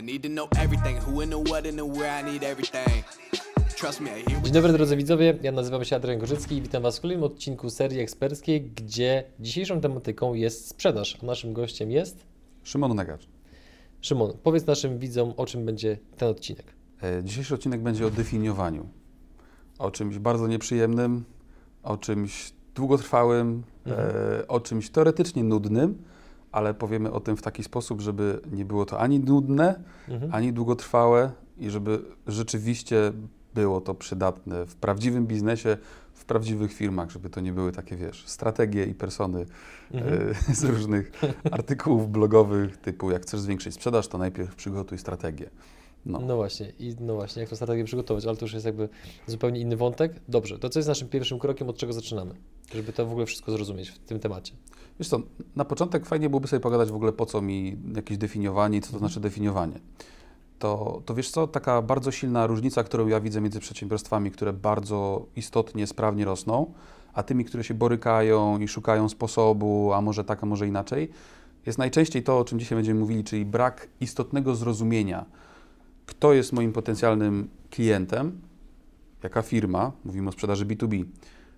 I need to know everything, who and the what and the where I need everything. Dzień dobry drodzy widzowie, ja nazywam się Adrian Gorzycki i witam Was w kolejnym odcinku serii eksperckiej, gdzie dzisiejszą tematyką jest sprzedaż, a naszym gościem jest Szymon Negacz. Szymon. Powiedz naszym widzom, o czym będzie ten odcinek. E, Dzisiejszy odcinek będzie o definiowaniu. O czymś bardzo nieprzyjemnym, o czymś długotrwałym, e, o czymś teoretycznie nudnym, ale powiemy o tym w taki sposób, żeby nie było to ani nudne, Mhm. ani długotrwałe i żeby rzeczywiście było to przydatne w prawdziwym biznesie, w prawdziwych firmach, żeby to nie były takie, wiesz, strategie i persony Mhm. e, z różnych artykułów blogowych, typu jak chcesz zwiększyć sprzedaż, to najpierw przygotuj strategię. No. No właśnie, i no właśnie, jak tą strategię przygotować, ale to już jest jakby zupełnie inny wątek. Dobrze, to co jest naszym pierwszym krokiem, od czego zaczynamy? Żeby to w ogóle wszystko zrozumieć w tym temacie. Wiesz co, na początek fajnie byłoby sobie pogadać w ogóle po co mi jakieś definiowanie i co to znaczy definiowanie. To, to wiesz co, taka bardzo silna różnica, którą ja widzę między przedsiębiorstwami, które bardzo istotnie, sprawnie rosną, a tymi, które się borykają i szukają sposobu, a może tak, a może inaczej, jest najczęściej to, o czym dzisiaj będziemy mówili, czyli brak istotnego zrozumienia, kto jest moim potencjalnym klientem, jaka firma, mówimy o sprzedaży B2B,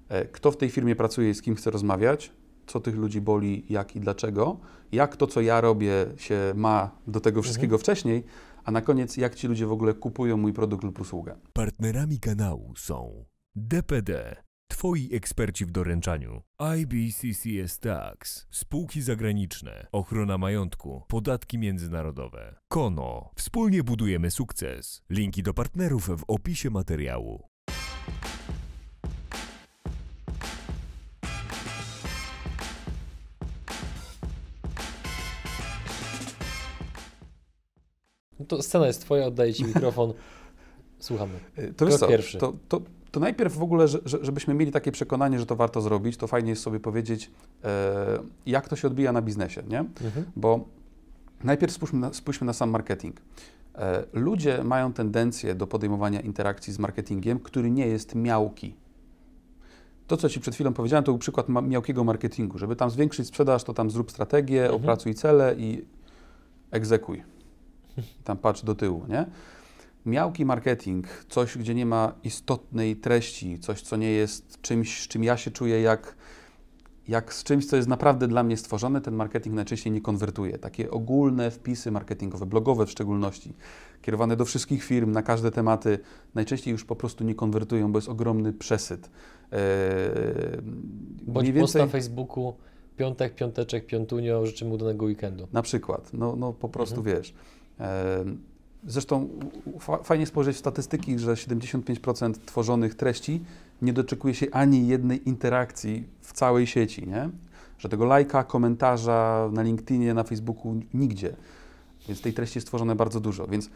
e, kto w tej firmie pracuje i z kim chce rozmawiać, co tych ludzi boli, jak i dlaczego, jak to, co ja robię, się ma do tego wszystkiego wcześniej, a na koniec, jak ci ludzie w ogóle kupują mój produkt lub usługę. Partnerami kanału są DPD, Twoi eksperci w doręczaniu, IBCCS Tax, spółki zagraniczne, ochrona majątku, podatki międzynarodowe, Kono, wspólnie budujemy sukces. Linki do partnerów w opisie materiału. To scena jest Twoja, oddaję Ci mikrofon. Słuchamy. Y, To co, pierwszy. to, to, to najpierw w ogóle, że, że- żebyśmy mieli takie przekonanie, że to warto zrobić, to fajnie jest sobie powiedzieć, e, jak to się odbija na biznesie, nie? Mhm. Bo najpierw spójrzmy na, spójrzmy na sam marketing. E, ludzie mają tendencję do podejmowania interakcji z marketingiem, który nie jest miałki. To, co Ci przed chwilą powiedziałem, to był przykład ma- miałkiego marketingu. Żeby tam zwiększyć sprzedaż, to tam zrób strategię, Mhm. opracuj cele i egzekuj. Tam patrz do tyłu, nie? Miałki marketing, coś, gdzie nie ma istotnej treści, coś, co nie jest czymś, z czym ja się czuję jak, jak z czymś, co jest naprawdę dla mnie stworzone, ten marketing najczęściej nie konwertuje. Takie ogólne wpisy marketingowe, blogowe w szczególności, kierowane do wszystkich firm, na każde tematy, najczęściej już po prostu nie konwertują, bo jest ogromny przesyt. Eee, Bądź mniej post więcej- na Facebooku, piątek, piąteczek, piątunio, życzymy udanego weekendu. Na przykład, no, no po prostu Mhm. wiesz. Zresztą fajnie spojrzeć w statystyki, że 75% tworzonych treści nie doczekuje się ani jednej interakcji w całej sieci, nie? Że tego lajka, komentarza na LinkedInie, na Facebooku, nigdzie. Więc tej treści jest tworzone bardzo dużo. Więc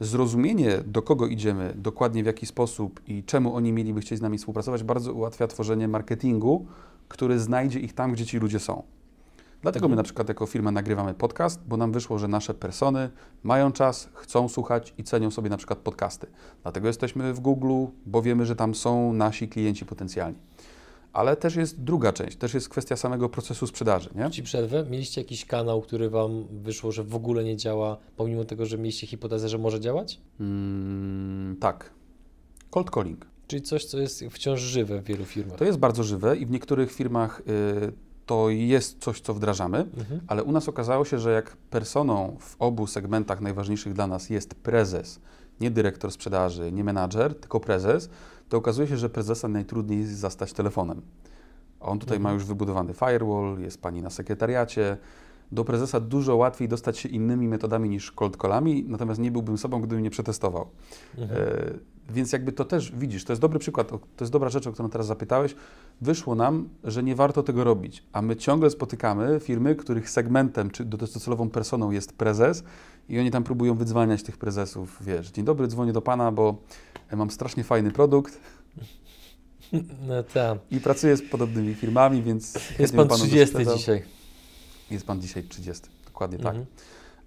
zrozumienie, do kogo idziemy, dokładnie w jaki sposób i czemu oni mieliby chcieć z nami współpracować, bardzo ułatwia tworzenie marketingu, który znajdzie ich tam, gdzie ci ludzie są. Dlatego my na przykład jako firma nagrywamy podcast, bo nam wyszło, że nasze persony mają czas, chcą słuchać i cenią sobie na przykład podcasty. Dlatego jesteśmy w Google, bo wiemy, że tam są nasi klienci potencjalni. Ale też jest druga część, też jest kwestia samego procesu sprzedaży, nie? Ci przerwę. Mieliście jakiś kanał, który Wam wyszło, że w ogóle nie działa, pomimo tego, że mieliście hipotezę, że może działać? Mm, tak. Cold calling. Czyli coś, co jest wciąż żywe w wielu firmach. To jest bardzo żywe i w niektórych firmach y, to jest coś, co wdrażamy, Mhm. ale u nas okazało się, że jak personą w obu segmentach najważniejszych dla nas jest prezes, nie dyrektor sprzedaży, nie menadżer, tylko prezes, to okazuje się, że prezesa najtrudniej jest zastać telefonem. On tutaj ma Mhm. już wybudowany firewall, jest pani na sekretariacie. Do prezesa dużo łatwiej dostać się innymi metodami niż cold callami, natomiast nie byłbym sobą, gdybym nie przetestował. Mhm. E, więc jakby to też widzisz, to jest dobry przykład, to jest dobra rzecz, o którą teraz zapytałeś. Wyszło nam, że nie warto tego robić, a my ciągle spotykamy firmy, których segmentem czy docelową personą jest prezes i oni tam próbują wydzwaniać tych prezesów, wiesz, dzień dobry, dzwonię do pana, bo e, mam strasznie fajny produkt No tak. i pracuję z podobnymi firmami, więc Jest Pan bym panu 30 sprzedał. dzisiaj. Jest pan dzisiaj 30, dokładnie tak. Mhm.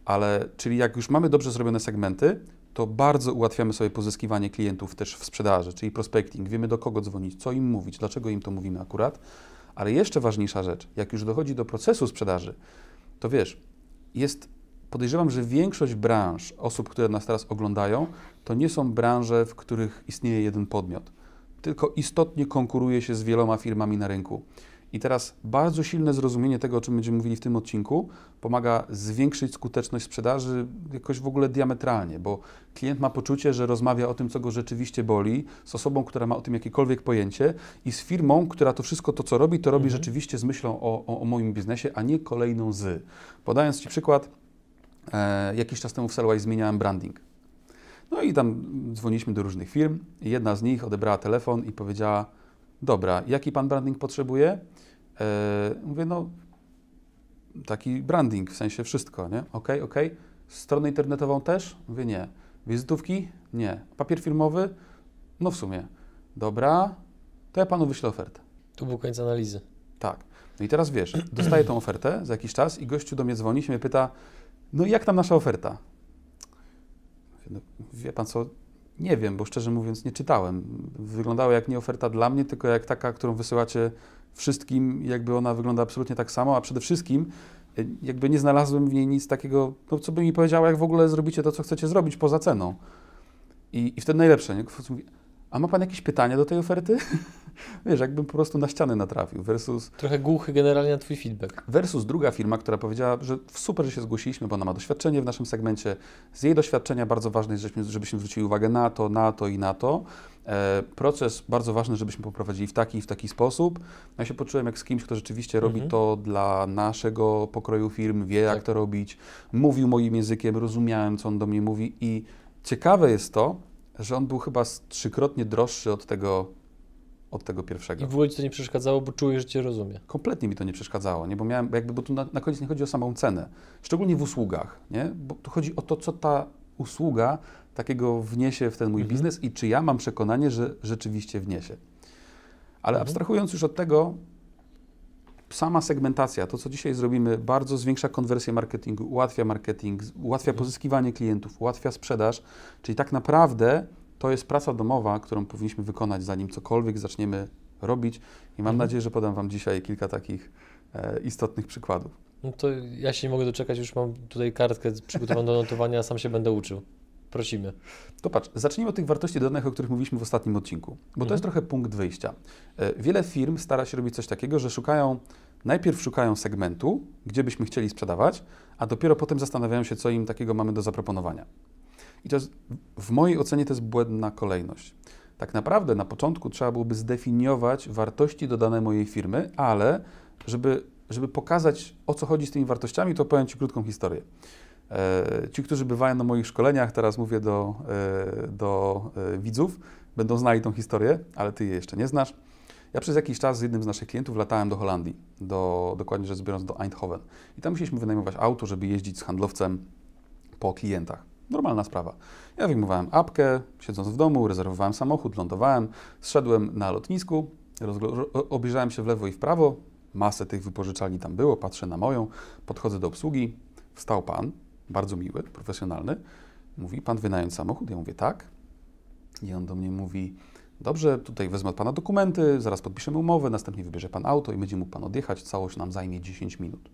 Ale, czyli jak już mamy dobrze zrobione segmenty, to bardzo ułatwiamy sobie pozyskiwanie klientów też w sprzedaży, czyli prospecting. Wiemy do kogo dzwonić, co im mówić, dlaczego im to mówimy akurat. Ale jeszcze ważniejsza rzecz, jak już dochodzi do procesu sprzedaży, to wiesz, jest podejrzewam, że większość branż, osób, które nas teraz oglądają, to nie są branże, w których istnieje jeden podmiot, tylko istotnie konkuruje się z wieloma firmami na rynku. I teraz bardzo silne zrozumienie tego, o czym będziemy mówili w tym odcinku, pomaga zwiększyć skuteczność sprzedaży jakoś w ogóle diametralnie, bo klient ma poczucie, że rozmawia o tym, co go rzeczywiście boli, z osobą, która ma o tym jakiekolwiek pojęcie i z firmą, która to wszystko to, co robi, to robi Mhm. rzeczywiście z myślą o, o, o moim biznesie, a nie kolejną z. Podając Ci przykład, e, jakiś czas temu w Selway zmieniałem branding. No i tam dzwoniliśmy do różnych firm. Jedna z nich odebrała telefon i powiedziała: Dobra, jaki pan branding potrzebuje? E, mówię, no taki branding, w sensie wszystko, nie? Okej, okej. Stronę internetową też? Mówię, nie. Wizytówki? Nie. Papier firmowy? No w sumie. Dobra, to ja panu wyślę ofertę. Tu był koniec analizy. Tak. No i teraz wiesz, dostaję tą ofertę za jakiś czas i gościu do mnie dzwoni, się mnie pyta, no i jak tam nasza oferta? No, wie pan co, nie wiem, bo szczerze mówiąc nie czytałem. Wyglądała jak nie oferta dla mnie, tylko jak taka, którą wysyłacie wszystkim, jakby ona wygląda absolutnie tak samo, a przede wszystkim y, jakby nie znalazłem w niej nic takiego, no, co by mi powiedziało, jak w ogóle zrobicie to, co chcecie zrobić poza ceną. I, i wtedy najlepsze, nie? Mówi, a ma pan jakieś pytania do tej oferty? Wiesz, jakbym po prostu na ścianę natrafił versus Trochę głuchy generalnie na Twój feedback. Versus druga firma, która powiedziała, że super, że się zgłosiliśmy, bo ona ma doświadczenie w naszym segmencie. Z jej doświadczenia bardzo ważne jest, żebyśmy, żebyśmy zwrócili uwagę na to, na to i na to. E, proces bardzo ważny, żebyśmy poprowadzili w taki i w taki sposób. Ja się poczułem jak z kimś, kto rzeczywiście robi Mhm. to dla naszego pokroju firm, wie jak Tak. to robić, mówił moim językiem, rozumiałem, co on do mnie mówi i ciekawe jest to, że on był chyba trzykrotnie droższy od tego, od tego pierwszego. I w ogóle Ci to nie przeszkadzało, bo czułeś, że Cię rozumie. Kompletnie mi to nie przeszkadzało, nie? bo miałem, jakby, bo tu na, na koniec nie chodzi o samą cenę, szczególnie w usługach, nie? bo tu chodzi o to, co ta usługa takiego wniesie w ten mój Mhm. biznes i czy ja mam przekonanie, że rzeczywiście wniesie. Ale Mhm. abstrahując już od tego, sama segmentacja, to co dzisiaj zrobimy, bardzo zwiększa konwersję marketingu, ułatwia marketing, ułatwia Mhm. pozyskiwanie klientów, ułatwia sprzedaż, czyli tak naprawdę to jest praca domowa, którą powinniśmy wykonać, zanim cokolwiek zaczniemy robić i mam Mhm. nadzieję, że podam Wam dzisiaj kilka takich e, istotnych przykładów. No to ja się nie mogę doczekać, już mam tutaj kartkę przygotowaną do notowania, sam się będę uczył. Prosimy. To patrz, zacznijmy od tych wartości dodanych, o których mówiliśmy w ostatnim odcinku, bo to Mhm. jest trochę punkt wyjścia. E, Wiele firm stara się robić coś takiego, że szukają, najpierw szukają segmentu, gdzie byśmy chcieli sprzedawać, a dopiero potem zastanawiają się, co im takiego mamy do zaproponowania. I to jest, w mojej ocenie to jest błędna kolejność. Tak naprawdę na początku trzeba byłoby zdefiniować wartości dodane mojej firmy, ale żeby, żeby pokazać, o co chodzi z tymi wartościami, to powiem Ci krótką historię. E, Ci, którzy bywają na moich szkoleniach, teraz mówię do, e, do e, widzów, będą znali tą historię, ale Ty jej jeszcze nie znasz. Ja przez jakiś czas z jednym z naszych klientów latałem do Holandii, do, dokładnie rzecz biorąc do Eindhoven. I tam musieliśmy wynajmować auto, żeby jeździć z handlowcem po klientach. Normalna sprawa. Ja wyjmowałem apkę, siedząc w domu, rezerwowałem samochód, lądowałem, zszedłem na lotnisku, obejrzałem się w lewo i w prawo, masę tych wypożyczalni tam było, patrzę na moją, podchodzę do obsługi, wstał pan, bardzo miły, profesjonalny, mówi, pan wynająć samochód? Ja mówię, tak. I on do mnie mówi, dobrze, tutaj wezmę od pana dokumenty, zaraz podpiszemy umowę, następnie wybierze pan auto i będzie mógł pan odjechać, całość nam zajmie 10 minut.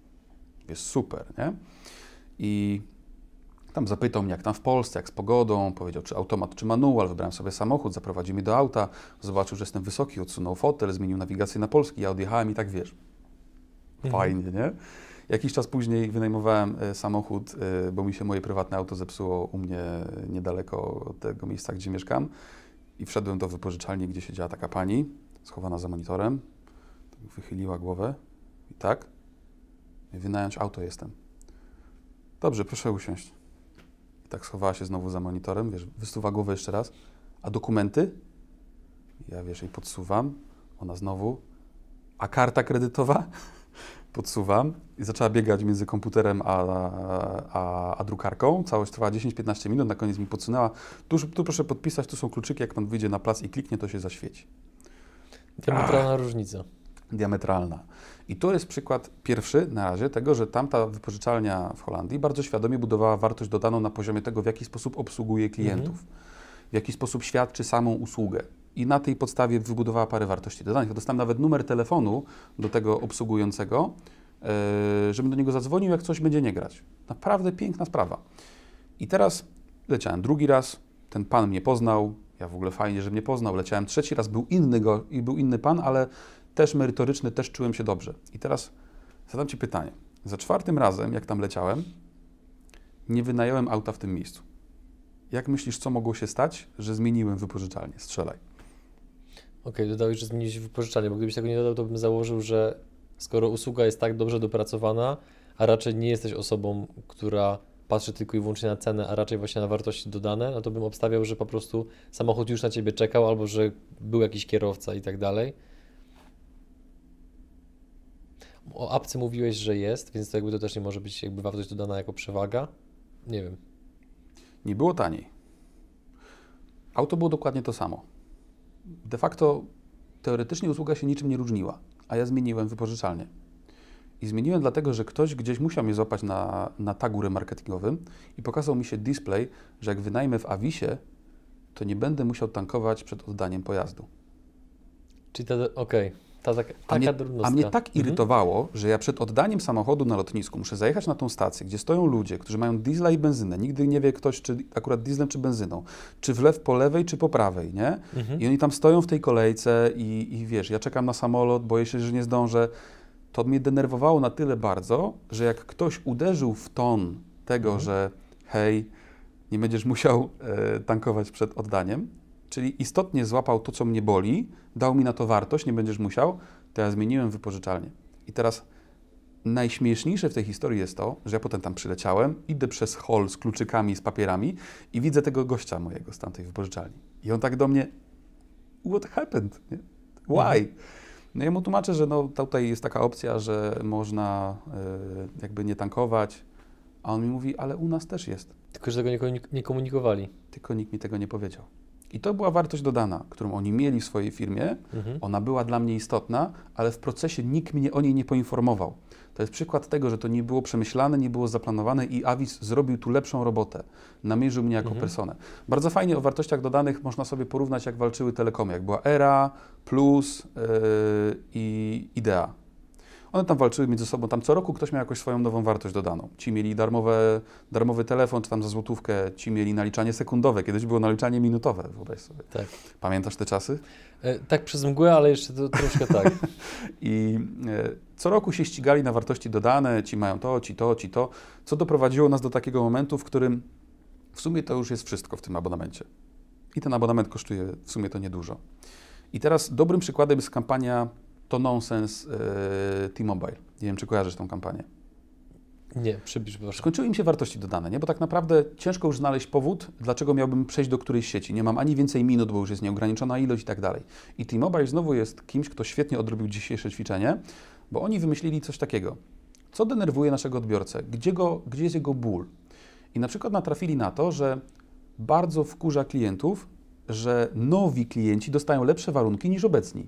Jest super, nie? I tam zapytał mnie, jak tam w Polsce, jak z pogodą, powiedział, czy automat, czy manual, wybrałem sobie samochód, zaprowadził mnie do auta, zobaczył, że jestem wysoki, odsunął fotel, zmienił nawigację na polski, ja odjechałem i tak wiesz, fajnie, nie? Jakiś czas później wynajmowałem e, samochód, e, bo mi się moje prywatne auto zepsuło u mnie niedaleko od tego miejsca, gdzie mieszkam i wszedłem do wypożyczalni, gdzie siedziała taka pani, schowana za monitorem, wychyliła głowę i tak, wynająć auto jestem. Dobrze, proszę usiąść. I tak schowała się znowu za monitorem, wiesz, wysuwa głowę jeszcze raz. A dokumenty? Ja, wiesz, jej podsuwam. Ona znowu. A karta kredytowa? Podsuwam. I zaczęła biegać między komputerem a, a, a drukarką. Całość trwała 10-15 minut. Na koniec mi podsunęła. Tu, tu proszę podpisać, tu są kluczyki. Jak pan wyjdzie na plac i kliknie, to się zaświeci Diametralna różnica. diametralna. I to jest przykład pierwszy na razie tego, że tamta wypożyczalnia w Holandii bardzo świadomie budowała wartość dodaną na poziomie tego, w jaki sposób obsługuje klientów, w jaki sposób świadczy samą usługę. I na tej podstawie wybudowała parę wartości dodanych. Dostałem nawet numer telefonu do tego obsługującego e, żebym do niego zadzwonił, jak coś będzie nie grać. Naprawdę piękna sprawa. I teraz leciałem drugi raz, ten pan mnie poznał, ja w ogóle fajnie, że mnie poznał. Leciałem trzeci raz, był inny, go, był inny pan, ale też merytoryczny, też czułem się dobrze. I teraz zadam Ci pytanie. Za czwartym razem, jak tam leciałem, nie wynająłem auta w tym miejscu. Jak myślisz, co mogło się stać, że zmieniłem wypożyczalnię? Strzelaj. Okej, dodałeś, że zmieniłeś wypożyczalnię, bo gdybyś tego nie dodał, to bym założył, że skoro usługa jest tak dobrze dopracowana, a raczej nie jesteś osobą, która patrzy tylko i wyłącznie na cenę, a raczej właśnie na wartości dodane, no to bym obstawiał, że po prostu samochód już na ciebie czekał, albo że był jakiś kierowca i tak dalej. O apce mówiłeś, że jest, więc to jakby to też nie może być jakby wartość dodana jako przewaga. Nie wiem. Nie było taniej. Auto było dokładnie to samo. De facto teoretycznie usługa się niczym nie różniła, a ja zmieniłem wypożyczalnię. I zmieniłem dlatego, że ktoś gdzieś musiał mnie złapać na, na tagu remarketingowym i pokazał mi się display, że jak wynajmę w Avisie, to nie będę musiał tankować przed oddaniem pojazdu. Czyli ta, okej, ta taka, A mnie, a mnie tak Mhm. irytowało, że ja przed oddaniem samochodu na lotnisku muszę zajechać na tą stację, gdzie stoją ludzie, którzy mają diesla i benzynę. Nigdy nie wie ktoś, czy akurat dieslem, czy benzyną. Czy w lew po lewej, czy po prawej, nie? Mhm. I oni tam stoją w tej kolejce i, i wiesz, ja czekam na samolot, boję się, że nie zdążę. To mnie denerwowało na tyle bardzo, że jak ktoś uderzył w ton tego, Mhm. że hej, nie będziesz musiał e, tankować przed oddaniem, czyli istotnie złapał to, co mnie boli, dał mi na to wartość, nie będziesz musiał, to ja zmieniłem wypożyczalnię. I teraz najśmieszniejsze w tej historii jest to, że ja potem tam przyleciałem, idę przez hall z kluczykami, z papierami i widzę tego gościa mojego z tamtej wypożyczalni. I on tak do mnie, what happened? Nie? Why? No ja mu tłumaczę, że no, tutaj jest taka opcja, że można y, jakby nie tankować, a on mi mówi, ale u nas też jest, Tylko, że tego nie komunikowali. tylko nikt mi tego nie powiedział. I to była wartość dodana, którą oni mieli w swojej firmie. Mhm. Ona była dla mnie istotna, ale w procesie nikt mnie o niej nie poinformował. To jest przykład tego, że to nie było przemyślane, nie było zaplanowane i Avis zrobił tu lepszą robotę. Namierzył mnie jako Mhm. personę. Bardzo fajnie o wartościach dodanych można sobie porównać, jak walczyły telekomy, jak była Era, Plus yy, i Idea. One tam walczyły między sobą, tam co roku ktoś miał jakąś swoją nową wartość dodaną. Ci mieli darmowe, darmowy telefon, czy tam za złotówkę, ci mieli naliczanie sekundowe, kiedyś było naliczanie minutowe, wyobraź sobie. Tak. Pamiętasz te czasy? E, tak przez mgłę, ale jeszcze to, troszkę tak. I e, co roku się ścigali na wartości dodane, ci mają to, ci to, ci to, co doprowadziło nas do takiego momentu, w którym w sumie to już jest wszystko w tym abonamencie. I ten abonament kosztuje w sumie to niedużo. I teraz dobrym przykładem jest kampania To Nonsense e, T-Mobile. Nie wiem, czy kojarzysz tą kampanię. Nie, przybliż proszę. Skończyły im się wartości dodane, nie? Bo tak naprawdę ciężko już znaleźć powód, dlaczego miałbym przejść do którejś sieci. Nie mam ani więcej minut, bo już jest nieograniczona ilość i tak dalej. I T-Mobile znowu jest kimś, kto świetnie odrobił dzisiejsze ćwiczenie, bo oni wymyślili coś takiego. Co denerwuje naszego odbiorcę? Gdzie, go, gdzie jest jego ból? I na przykład natrafili na to, że bardzo wkurza klientów, że nowi klienci dostają lepsze warunki niż obecni.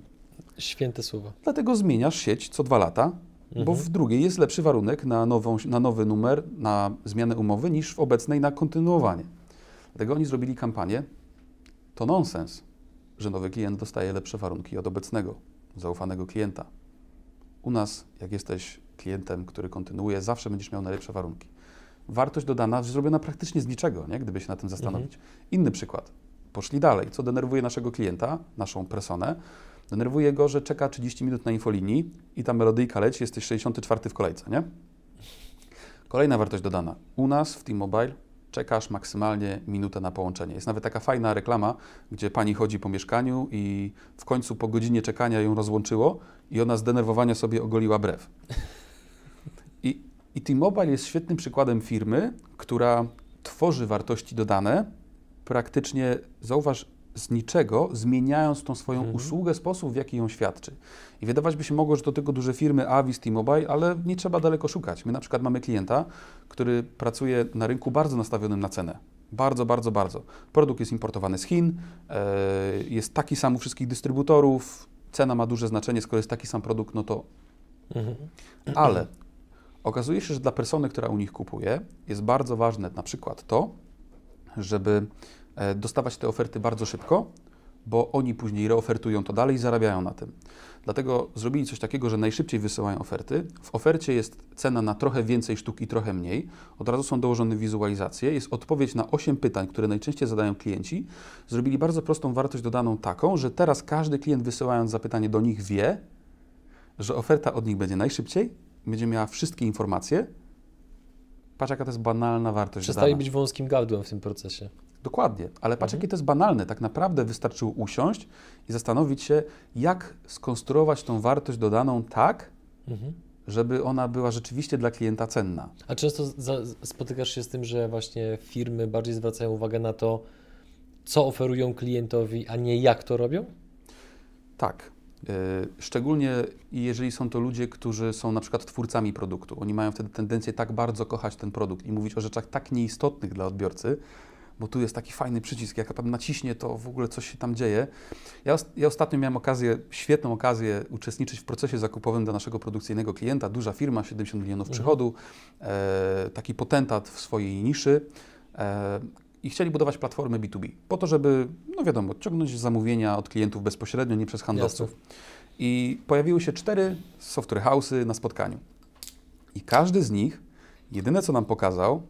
Święte słowa. Dlatego zmieniasz sieć co dwa lata, bo Mhm. w drugiej jest lepszy warunek na, nową, na nowy numer, na zmianę umowy, niż w obecnej na kontynuowanie. Dlatego oni zrobili kampanię. To nonsens, że nowy klient dostaje lepsze warunki od obecnego, zaufanego klienta. U nas, jak jesteś klientem, który kontynuuje, zawsze będziesz miał najlepsze warunki. Wartość dodana zrobiona praktycznie z niczego, nie? gdyby się na tym zastanowić. Inny przykład. Poszli dalej. Co denerwuje naszego klienta, naszą personę? Denerwuje go, że czeka 30 minut na infolinii i ta melodyjka leci, jesteś 64 w kolejce, nie? Kolejna wartość dodana. U nas w T-Mobile czekasz maksymalnie minutę na połączenie. Jest nawet taka fajna reklama, gdzie pani chodzi po mieszkaniu i w końcu po godzinie czekania ją rozłączyło i ona zdenerwowania sobie ogoliła brew. I, i T-Mobile jest świetnym przykładem firmy, która tworzy wartości dodane praktycznie, zauważ, z niczego, zmieniając tą swoją Mhm. usługę, sposób, w jaki ją świadczy. I wydawać by się mogło, że to tylko duże firmy, Avis, T-Mobile, ale nie trzeba daleko szukać. My na przykład mamy klienta, który pracuje na rynku bardzo nastawionym na cenę. Bardzo, bardzo, bardzo. Produkt jest importowany z Chin, e, jest taki sam u wszystkich dystrybutorów, cena ma duże znaczenie, skoro jest taki sam produkt, no to Mhm. ale okazuje się, że dla persony, która u nich kupuje, jest bardzo ważne na przykład to, żeby dostawać te oferty bardzo szybko, bo oni później reofertują to dalej i zarabiają na tym. Dlatego zrobili coś takiego, że najszybciej wysyłają oferty. W ofercie jest cena na trochę więcej sztuk i trochę mniej. Od razu są dołożone wizualizacje. Jest odpowiedź na 8 pytań, które najczęściej zadają klienci. Zrobili bardzo prostą wartość dodaną taką, że teraz każdy klient wysyłając zapytanie do nich wie, że oferta od nich będzie najszybciej, będzie miała wszystkie informacje. Patrz, jaka to jest banalna wartość Przestali dodana. być wąskim gardłem w tym procesie. Dokładnie, ale patrz, jakie to jest banalne. Tak naprawdę wystarczyło usiąść i zastanowić się, jak skonstruować tą wartość dodaną tak, Mhm. żeby ona była rzeczywiście dla klienta cenna. A często spotykasz się z tym, że właśnie firmy bardziej zwracają uwagę na to, co oferują klientowi, a nie jak to robią? Tak. Yy, Szczególnie jeżeli są to ludzie, którzy są na przykład twórcami produktu. Oni mają wtedy tendencję tak bardzo kochać ten produkt i mówić o rzeczach tak nieistotnych dla odbiorcy, bo tu jest taki fajny przycisk, jak pan naciśnie, to w ogóle coś się tam dzieje. Ja, ja ostatnio miałem okazję, świetną okazję uczestniczyć w procesie zakupowym dla naszego produkcyjnego klienta, duża firma, 70 milionów Mhm. przychodu, e, taki potentat w swojej niszy e, i chcieli budować platformę B2B, po to, żeby, no wiadomo, odciągnąć zamówienia od klientów bezpośrednio, nie przez handlowców. I pojawiły się cztery software house'y na spotkaniu. I każdy z nich, jedyne co nam pokazał,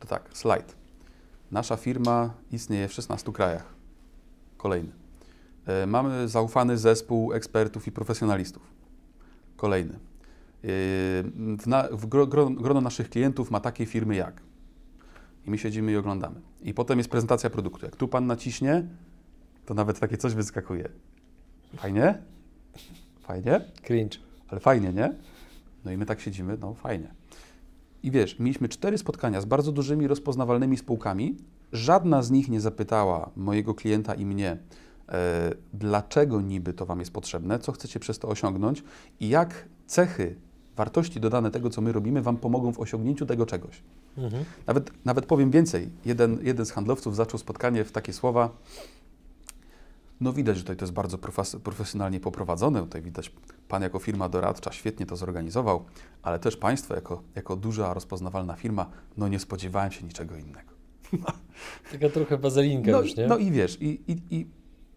to tak, slajd. Nasza firma istnieje w 16 krajach. Kolejny. E, Mamy zaufany zespół ekspertów i profesjonalistów. Kolejny. E, W, na, w gro, gro, grono naszych klientów ma takie firmy jak. I my siedzimy i oglądamy. I potem jest prezentacja produktu. Jak tu pan naciśnie, to nawet takie coś wyskakuje. Fajnie? Fajnie? Cringe. Ale fajnie, nie? No i my tak siedzimy, no fajnie. I wiesz, mieliśmy cztery spotkania z bardzo dużymi, rozpoznawalnymi spółkami. Żadna z nich nie zapytała mojego klienta i mnie, e, dlaczego niby to Wam jest potrzebne, co chcecie przez to osiągnąć i jak cechy, wartości dodane tego, co my robimy, Wam pomogą w osiągnięciu tego czegoś. Mhm. Nawet, nawet powiem więcej. Jeden, jeden z handlowców zaczął spotkanie w takie słowa. No widać, że tutaj to jest bardzo profes- profesjonalnie poprowadzone. Tutaj widać, Pan jako firma doradcza świetnie to zorganizował, ale też Państwo jako, jako duża, rozpoznawalna firma, no nie spodziewałem się niczego innego. Taka trochę wazelinka No, już, nie? no i wiesz, i, i, i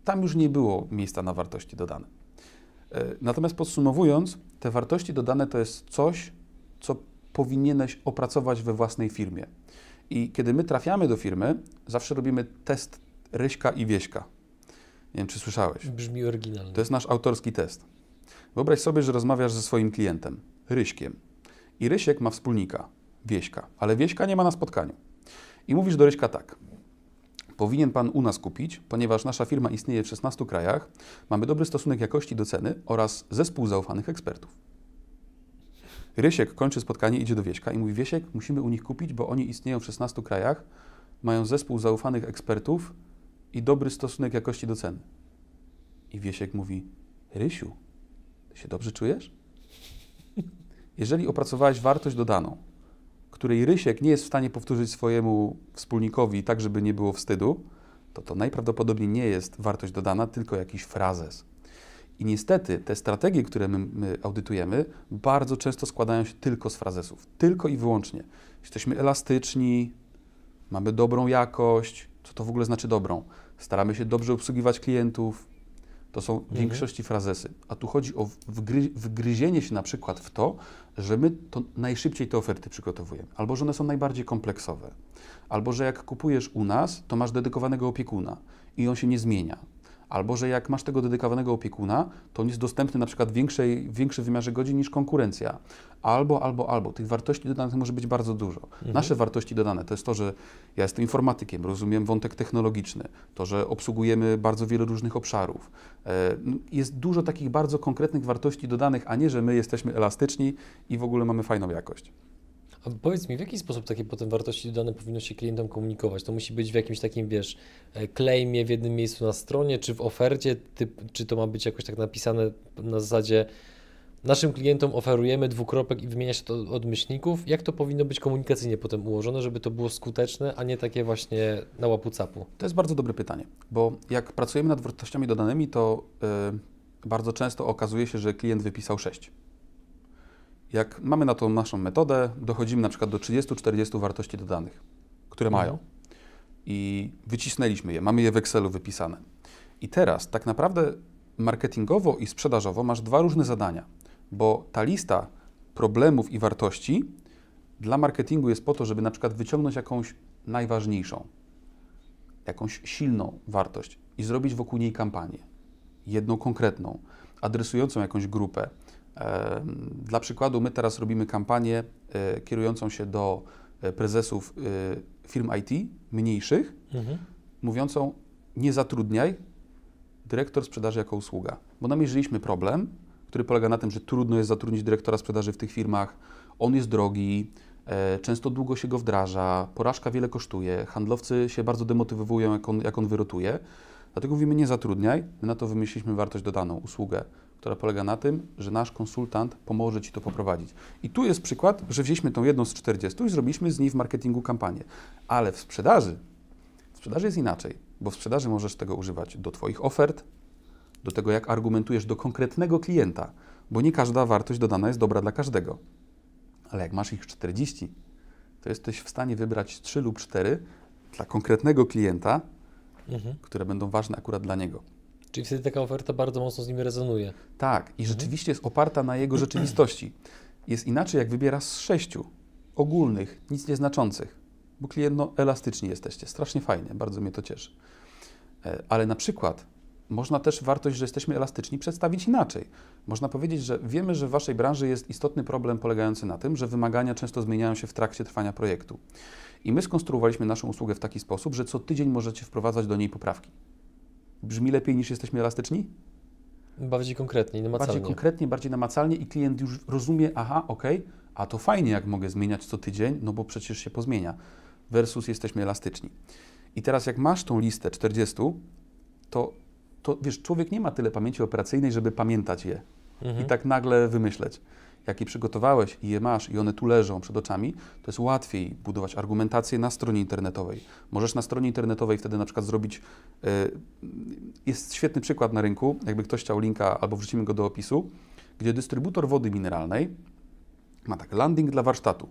tam już nie było miejsca na wartości dodane. E, Natomiast podsumowując, te wartości dodane to jest coś, co powinieneś opracować we własnej firmie. I kiedy my trafiamy do firmy, zawsze robimy test Ryśka i Wieśka. Nie wiem, czy słyszałeś. Brzmi oryginalnie. To jest nasz autorski test. Wyobraź sobie, że rozmawiasz ze swoim klientem, Ryśkiem. I Rysiek ma wspólnika, Wieśka, ale Wieśka nie ma na spotkaniu. I mówisz do Ryśka tak. Powinien Pan u nas kupić, ponieważ nasza firma istnieje w 16 krajach, mamy dobry stosunek jakości do ceny oraz zespół zaufanych ekspertów. Rysiek kończy spotkanie, idzie do Wieśka i mówi, Wiesiek, musimy u nich kupić, bo oni istnieją w 16 krajach, mają zespół zaufanych ekspertów i dobry stosunek jakości do ceny. I Wiesiek mówi, Rysiu, ty się dobrze czujesz? Jeżeli opracowałeś wartość dodaną, której Rysiek nie jest w stanie powtórzyć swojemu wspólnikowi tak, żeby nie było wstydu, to to najprawdopodobniej nie jest wartość dodana, tylko jakiś frazes. I niestety te strategie, które my, my audytujemy, bardzo często składają się tylko z frazesów. Tylko i wyłącznie. Jesteśmy elastyczni, mamy dobrą jakość. Co to w ogóle znaczy dobrą? Staramy się dobrze obsługiwać klientów. To są w większości frazesy. A tu chodzi o wgry, wgryzienie się na przykład w to, że my to najszybciej te oferty przygotowujemy, albo że one są najbardziej kompleksowe, albo że jak kupujesz u nas, to masz dedykowanego opiekuna i on się nie zmienia. Albo że jak masz tego dedykowanego opiekuna, to on jest dostępny na przykład w większej, w większym wymiarze godzin niż konkurencja. Albo, albo, albo. Tych wartości dodanych może być bardzo dużo. Nasze wartości dodane to jest to, że ja jestem informatykiem, rozumiem wątek technologiczny, to, że obsługujemy bardzo wiele różnych obszarów. E, n- Jest dużo takich bardzo konkretnych wartości dodanych, a nie, że my jesteśmy elastyczni i w ogóle mamy fajną jakość. A powiedz mi, w jaki sposób takie potem wartości dodane powinno się klientom komunikować? To musi być w jakimś takim, wiesz, e, claimie w jednym miejscu na stronie, czy w ofercie, typ, czy to ma być jakoś tak napisane na zasadzie naszym klientom oferujemy dwukropek i wymienia się to od myślników? Jak to powinno być komunikacyjnie potem ułożone, żeby to było skuteczne, a nie takie właśnie na łapu capu? To jest bardzo dobre pytanie, bo jak pracujemy nad wartościami dodanymi, to y, bardzo często okazuje się, że klient wypisał 6. Jak mamy na tą naszą metodę, dochodzimy na przykład do 30-40 wartości dodanych, które Mhm. mają. I wycisnęliśmy je, mamy je w Excelu wypisane. I teraz tak naprawdę marketingowo i sprzedażowo masz dwa różne zadania, bo ta lista problemów i wartości dla marketingu jest po to, żeby na przykład wyciągnąć jakąś najważniejszą, jakąś silną wartość i zrobić wokół niej kampanię. Jedną konkretną, adresującą jakąś grupę. Dla przykładu, my teraz robimy kampanię e, kierującą się do e, prezesów e, firm IT mniejszych, Mhm. mówiącą nie zatrudniaj dyrektor sprzedaży jako usługa. Bo namierzyliśmy problem, który polega na tym, że trudno jest zatrudnić dyrektora sprzedaży w tych firmach, on jest drogi, e, często długo się go wdraża, porażka wiele kosztuje, handlowcy się bardzo demotywują, jak on, jak on wyrotuje. Dlatego mówimy nie zatrudniaj, my na to wymyśliliśmy wartość dodaną, usługę, która polega na tym, że nasz konsultant pomoże Ci to poprowadzić. I tu jest przykład, że wzięliśmy tą jedną z 40 i zrobiliśmy z niej w marketingu kampanię. Ale w sprzedaży w sprzedaży jest inaczej, bo w sprzedaży możesz tego używać do Twoich ofert, do tego, jak argumentujesz do konkretnego klienta, bo nie każda wartość dodana jest dobra dla każdego. Ale jak masz ich 40, to jesteś w stanie wybrać 3 lub 4 dla konkretnego klienta, Mhm. które będą ważne akurat dla niego. Czyli wtedy taka oferta bardzo mocno z nim rezonuje. Tak, i rzeczywiście jest oparta na jego rzeczywistości. Jest inaczej, jak wybierasz z sześciu ogólnych, nic nieznaczących, bo klient, no, elastyczni jesteście, strasznie fajnie, bardzo mnie to cieszy. E, Ale na przykład można też wartość, że jesteśmy elastyczni, przedstawić inaczej. Można powiedzieć, że wiemy, że w Waszej branży jest istotny problem polegający na tym, że wymagania często zmieniają się w trakcie trwania projektu. I my skonstruowaliśmy naszą usługę w taki sposób, że co tydzień możecie wprowadzać do niej poprawki. Brzmi lepiej niż jesteśmy elastyczni? Bardziej konkretnie, namacalnie. Bardziej konkretnie, bardziej namacalnie i klient już rozumie, aha, okej, a to fajnie, jak mogę zmieniać co tydzień, no bo przecież się pozmienia. Versus jesteśmy elastyczni. I teraz jak masz tą listę 40, to, to wiesz, człowiek nie ma tyle pamięci operacyjnej, żeby pamiętać je Mhm. i tak nagle wymyśleć. Jak je przygotowałeś i je masz i one tu leżą przed oczami, to jest łatwiej budować argumentację na stronie internetowej. Możesz na stronie internetowej wtedy na przykład zrobić, y, jest świetny przykład na rynku, jakby ktoś chciał linka albo wrzucimy go do opisu, gdzie dystrybutor wody mineralnej ma tak landing dla warsztatu.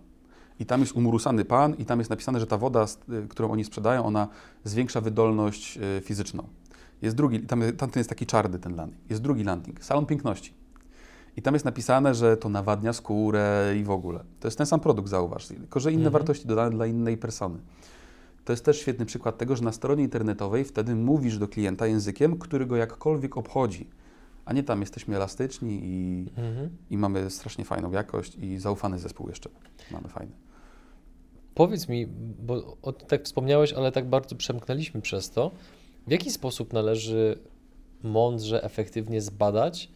I tam jest umurusany pan i tam jest napisane, że ta woda, y, którą oni sprzedają, ona zwiększa wydolność y, fizyczną. Jest drugi, tam, tamten jest taki czarny ten landing. Jest drugi landing, salon piękności. I tam jest napisane, że to nawadnia skórę i w ogóle. To jest ten sam produkt, zauważ, tylko że inne Mhm. wartości dodane dla innej persony. To jest też świetny przykład tego, że na stronie internetowej wtedy mówisz do klienta językiem, który go jakkolwiek obchodzi, a nie tam jesteśmy elastyczni i, Mhm. i mamy strasznie fajną jakość i zaufany zespół jeszcze mamy fajny. Powiedz mi, bo o, tak wspomniałeś, ale tak bardzo przemknęliśmy przez to, w jaki sposób należy mądrze, efektywnie zbadać,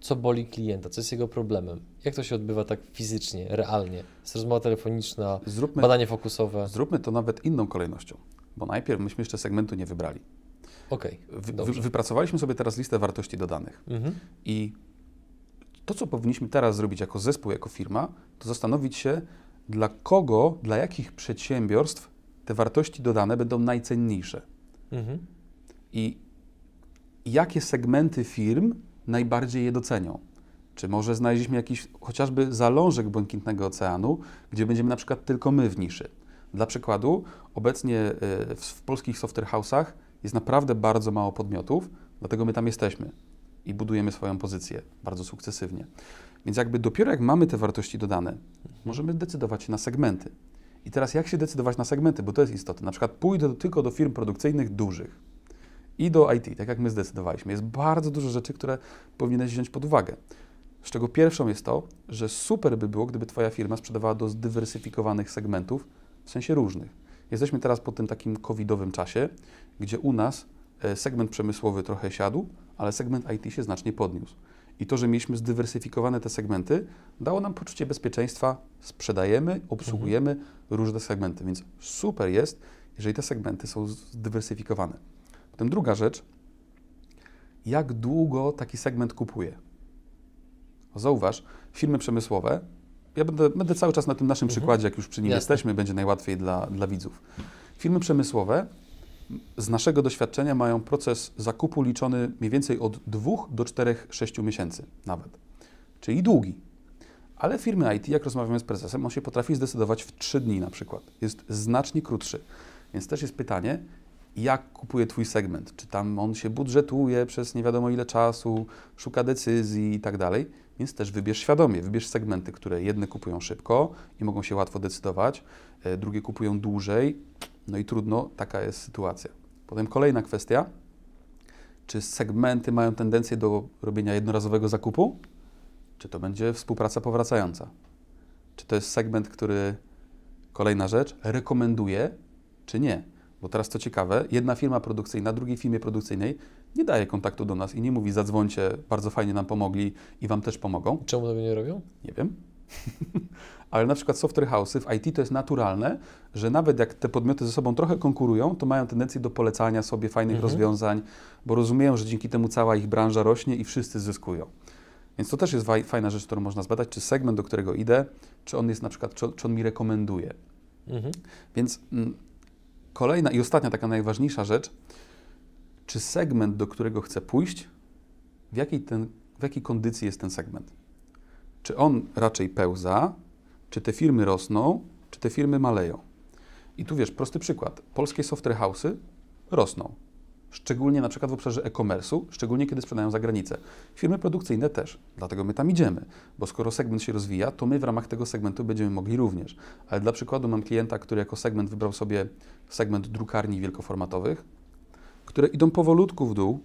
co boli klienta, co jest jego problemem? Jak to się odbywa tak fizycznie, realnie? Jest rozmowa telefoniczna, Zróbmy, badanie fokusowe. zróbmy to nawet inną kolejnością, bo najpierw myśmy jeszcze segmentu nie wybrali. Okej, Wy, wy, wypracowaliśmy sobie teraz listę wartości dodanych. Mhm. I to, co powinniśmy teraz zrobić jako zespół, jako firma, to zastanowić się, dla kogo, dla jakich przedsiębiorstw te wartości dodane będą najcenniejsze. Mhm. I jakie segmenty firm najbardziej je docenią. Czy może znaleźliśmy jakiś chociażby zalążek błękitnego oceanu, gdzie będziemy na przykład tylko my w niszy. Dla przykładu, obecnie y, w, polskich software house'ach jest naprawdę bardzo mało podmiotów, dlatego my tam jesteśmy i budujemy swoją pozycję bardzo sukcesywnie. Więc jakby dopiero jak mamy te wartości dodane, możemy decydować się na segmenty. I teraz jak się decydować na segmenty, bo to jest istotne. Na przykład pójdę tylko do firm produkcyjnych dużych i do IT, tak jak my zdecydowaliśmy. Jest bardzo dużo rzeczy, które powinieneś wziąć pod uwagę. Z czego pierwszą jest to, że super by było, gdyby Twoja firma sprzedawała do zdywersyfikowanych segmentów, w sensie różnych. Jesteśmy teraz po tym takim covidowym czasie, gdzie u nas e, segment przemysłowy trochę siadł, ale segment IT się znacznie podniósł. I to, że mieliśmy zdywersyfikowane te segmenty, dało nam poczucie bezpieczeństwa. Sprzedajemy, obsługujemy różne segmenty, więc super jest, jeżeli te segmenty są zdywersyfikowane. Potem druga rzecz, jak długo taki segment kupuje. Zauważ, firmy przemysłowe, ja będę, będę cały czas na tym naszym Mhm. przykładzie, jak już przy nim Jasne. jesteśmy, będzie najłatwiej dla, dla widzów. Firmy przemysłowe z naszego doświadczenia mają proces zakupu liczony mniej więcej od 2 do 4, 6 miesięcy nawet, czyli długi. Ale firmy IT, jak rozmawiamy z prezesem, on się potrafi zdecydować w 3 dni na przykład. Jest znacznie krótszy. Więc też jest pytanie, jak kupuje Twój segment. Czy tam on się budżetuje przez nie wiadomo ile czasu, szuka decyzji i tak dalej. Więc też wybierz świadomie, wybierz segmenty, które jedne kupują szybko i mogą się łatwo decydować, e, drugie kupują dłużej, no i trudno, taka jest sytuacja. Potem kolejna kwestia, czy segmenty mają tendencję do robienia jednorazowego zakupu, czy to będzie współpraca powracająca. Czy to jest segment, który, kolejna rzecz, rekomenduje, czy nie. Bo teraz co ciekawe, jedna firma produkcyjna drugiej firmie produkcyjnej nie daje kontaktu do nas i nie mówi zadzwońcie, bardzo fajnie nam pomogli i wam też pomogą. Czemu tego nie robią? Nie wiem. Ale na przykład software house'y w IT to jest naturalne, że nawet jak te podmioty ze sobą trochę konkurują, to mają tendencję do polecania sobie fajnych Mhm. rozwiązań, bo rozumieją, że dzięki temu cała ich branża rośnie i wszyscy zyskują. Więc to też jest faj- fajna rzecz, którą można zbadać, czy segment, do którego idę, czy on jest na przykład, czy, czy on mi rekomenduje. Mhm. Więc mm, kolejna i ostatnia taka najważniejsza rzecz, czy segment, do którego chcę pójść, w jakiej, ten, w jakiej kondycji jest ten segment? Czy on raczej pełza, czy te firmy rosną, czy te firmy maleją? I tu wiesz, prosty przykład. Polskie software house'y rosną. Szczególnie na przykład w obszarze e-commerce'u, szczególnie kiedy sprzedają za granicę. Firmy produkcyjne też, dlatego my tam idziemy, bo skoro segment się rozwija, to my w ramach tego segmentu będziemy mogli również. Ale dla przykładu mam klienta, który jako segment wybrał sobie segment drukarni wielkoformatowych, które idą powolutku w dół,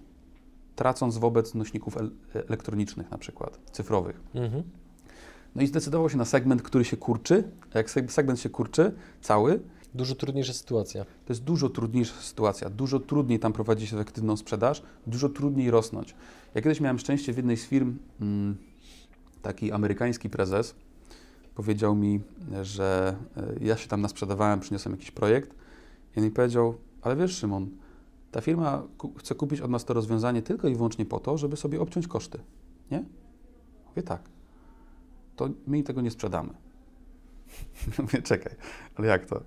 tracąc wobec nośników el- elektronicznych na przykład, cyfrowych. Mhm. No i zdecydował się na segment, który się kurczy. A jak seg- segment się kurczy, cały, Dużo trudniejsza sytuacja. to jest dużo trudniejsza sytuacja, dużo trudniej tam prowadzić efektywną sprzedaż, dużo trudniej rosnąć. Ja kiedyś miałem szczęście w jednej z firm, mm, taki amerykański prezes powiedział mi, że e, ja się tam nasprzedawałem, przyniosłem jakiś projekt i on mi powiedział, ale wiesz Szymon, ta firma chce kupić od nas to rozwiązanie tylko i wyłącznie po to, żeby sobie obciąć koszty, nie? Mówię tak, to my tego nie sprzedamy. Mówię, czekaj, ale jak to?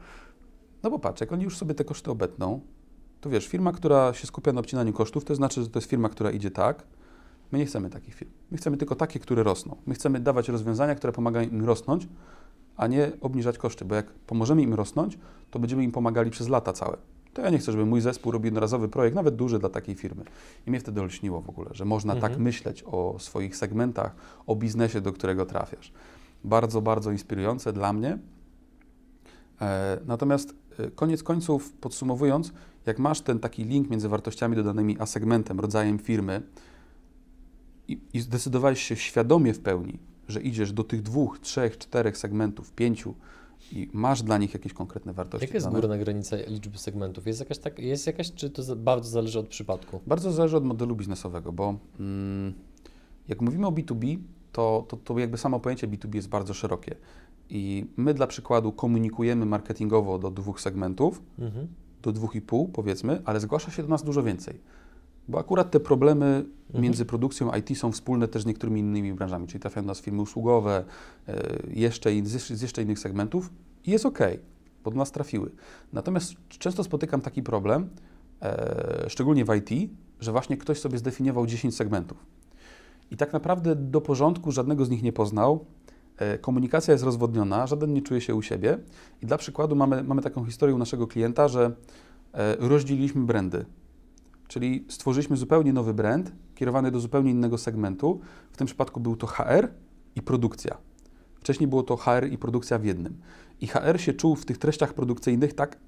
No bo patrz, jak oni już sobie te koszty obetną, to wiesz, firma, która się skupia na obcinaniu kosztów, to znaczy, że to jest firma, która idzie tak. My nie chcemy takich firm. My chcemy tylko takie, które rosną. My chcemy dawać rozwiązania, które pomagają im rosnąć, a nie obniżać koszty, bo jak pomożemy im rosnąć, to będziemy im pomagali przez lata całe. To ja nie chcę, żeby mój zespół robił jednorazowy projekt, nawet duży dla takiej firmy. I mnie wtedy olśniło w ogóle, że można Mhm. tak myśleć o swoich segmentach, o biznesie, do którego trafiasz. Bardzo, bardzo inspirujące dla mnie. E, Natomiast koniec końców, podsumowując, jak masz ten taki link między wartościami dodanymi a segmentem, rodzajem firmy i, i zdecydowałeś się świadomie w pełni, że idziesz do tych dwóch, trzech, czterech segmentów, pięciu i masz dla nich jakieś konkretne wartości. Jaka jest dane, górna granica liczby segmentów? Jest jakaś, tak, jest jakaś czy to za, bardzo zależy od przypadku? Bardzo zależy od modelu biznesowego, bo mm, jak mówimy o B2B, to, to, to jakby samo pojęcie B2B jest bardzo szerokie. I my dla przykładu komunikujemy marketingowo do dwóch segmentów, Mhm. do dwóch i pół powiedzmy, ale zgłasza się do nas dużo więcej. Bo akurat te problemy Mhm. między produkcją IT są wspólne też z niektórymi innymi branżami, czyli trafiają do nas firmy usługowe, e, jeszcze z jeszcze innych segmentów i jest ok, bo do nas trafiły. Natomiast często spotykam taki problem, e, szczególnie w IT, że właśnie ktoś sobie zdefiniował 10 segmentów. I tak naprawdę do porządku żadnego z nich nie poznał. E, Komunikacja jest rozwodniona, żaden nie czuje się u siebie. I dla przykładu mamy, mamy taką historię u naszego klienta, że e, rozdzieliliśmy brandy. Czyli stworzyliśmy zupełnie nowy brand, kierowany do zupełnie innego segmentu. W tym przypadku był to HR i produkcja. Wcześniej było to HR i produkcja w jednym. I HR się czuł w tych treściach produkcyjnych tak,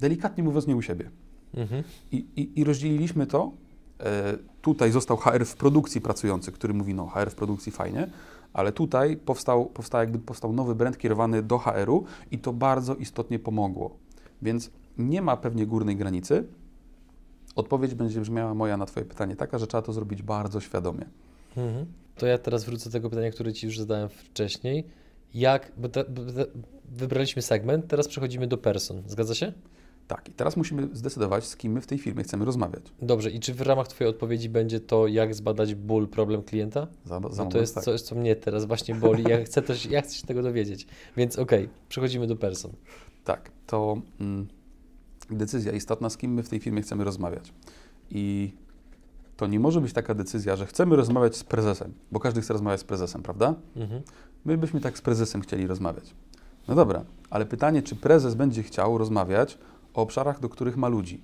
delikatnie mówiąc, nie u siebie. Mhm. I, i, i rozdzieliliśmy to. E, tutaj został HR w produkcji pracujący, który mówi, no HR w produkcji fajnie, ale tutaj powstał, powstał, jakby powstał nowy brand kierowany do HR-u i to bardzo istotnie pomogło. Więc nie ma pewnie górnej granicy. Odpowiedź będzie brzmiała moja na Twoje pytanie taka, że trzeba to zrobić bardzo świadomie. Mhm. To ja teraz wrócę do tego pytania, które Ci już zadałem wcześniej. Jak, bo, te, bo te, wybraliśmy segment, teraz przechodzimy do person. Zgadza się? Tak, i teraz musimy zdecydować, z kim my w tej firmie chcemy rozmawiać. Dobrze, i czy w ramach Twojej odpowiedzi będzie to, jak zbadać ból, problem klienta? Za, za No to jest tak. coś, co mnie teraz właśnie boli. Ja chcę, też, ja chcę się tego dowiedzieć. Więc okej, przechodzimy do person. Tak, to mm, decyzja istotna, z kim my w tej firmie chcemy rozmawiać. I to nie może być taka decyzja, że chcemy rozmawiać z prezesem, bo każdy chce rozmawiać z prezesem, prawda? Mhm. My byśmy tak z prezesem chcieli rozmawiać. No dobra, ale pytanie, czy prezes będzie chciał rozmawiać o obszarach, do których ma ludzi.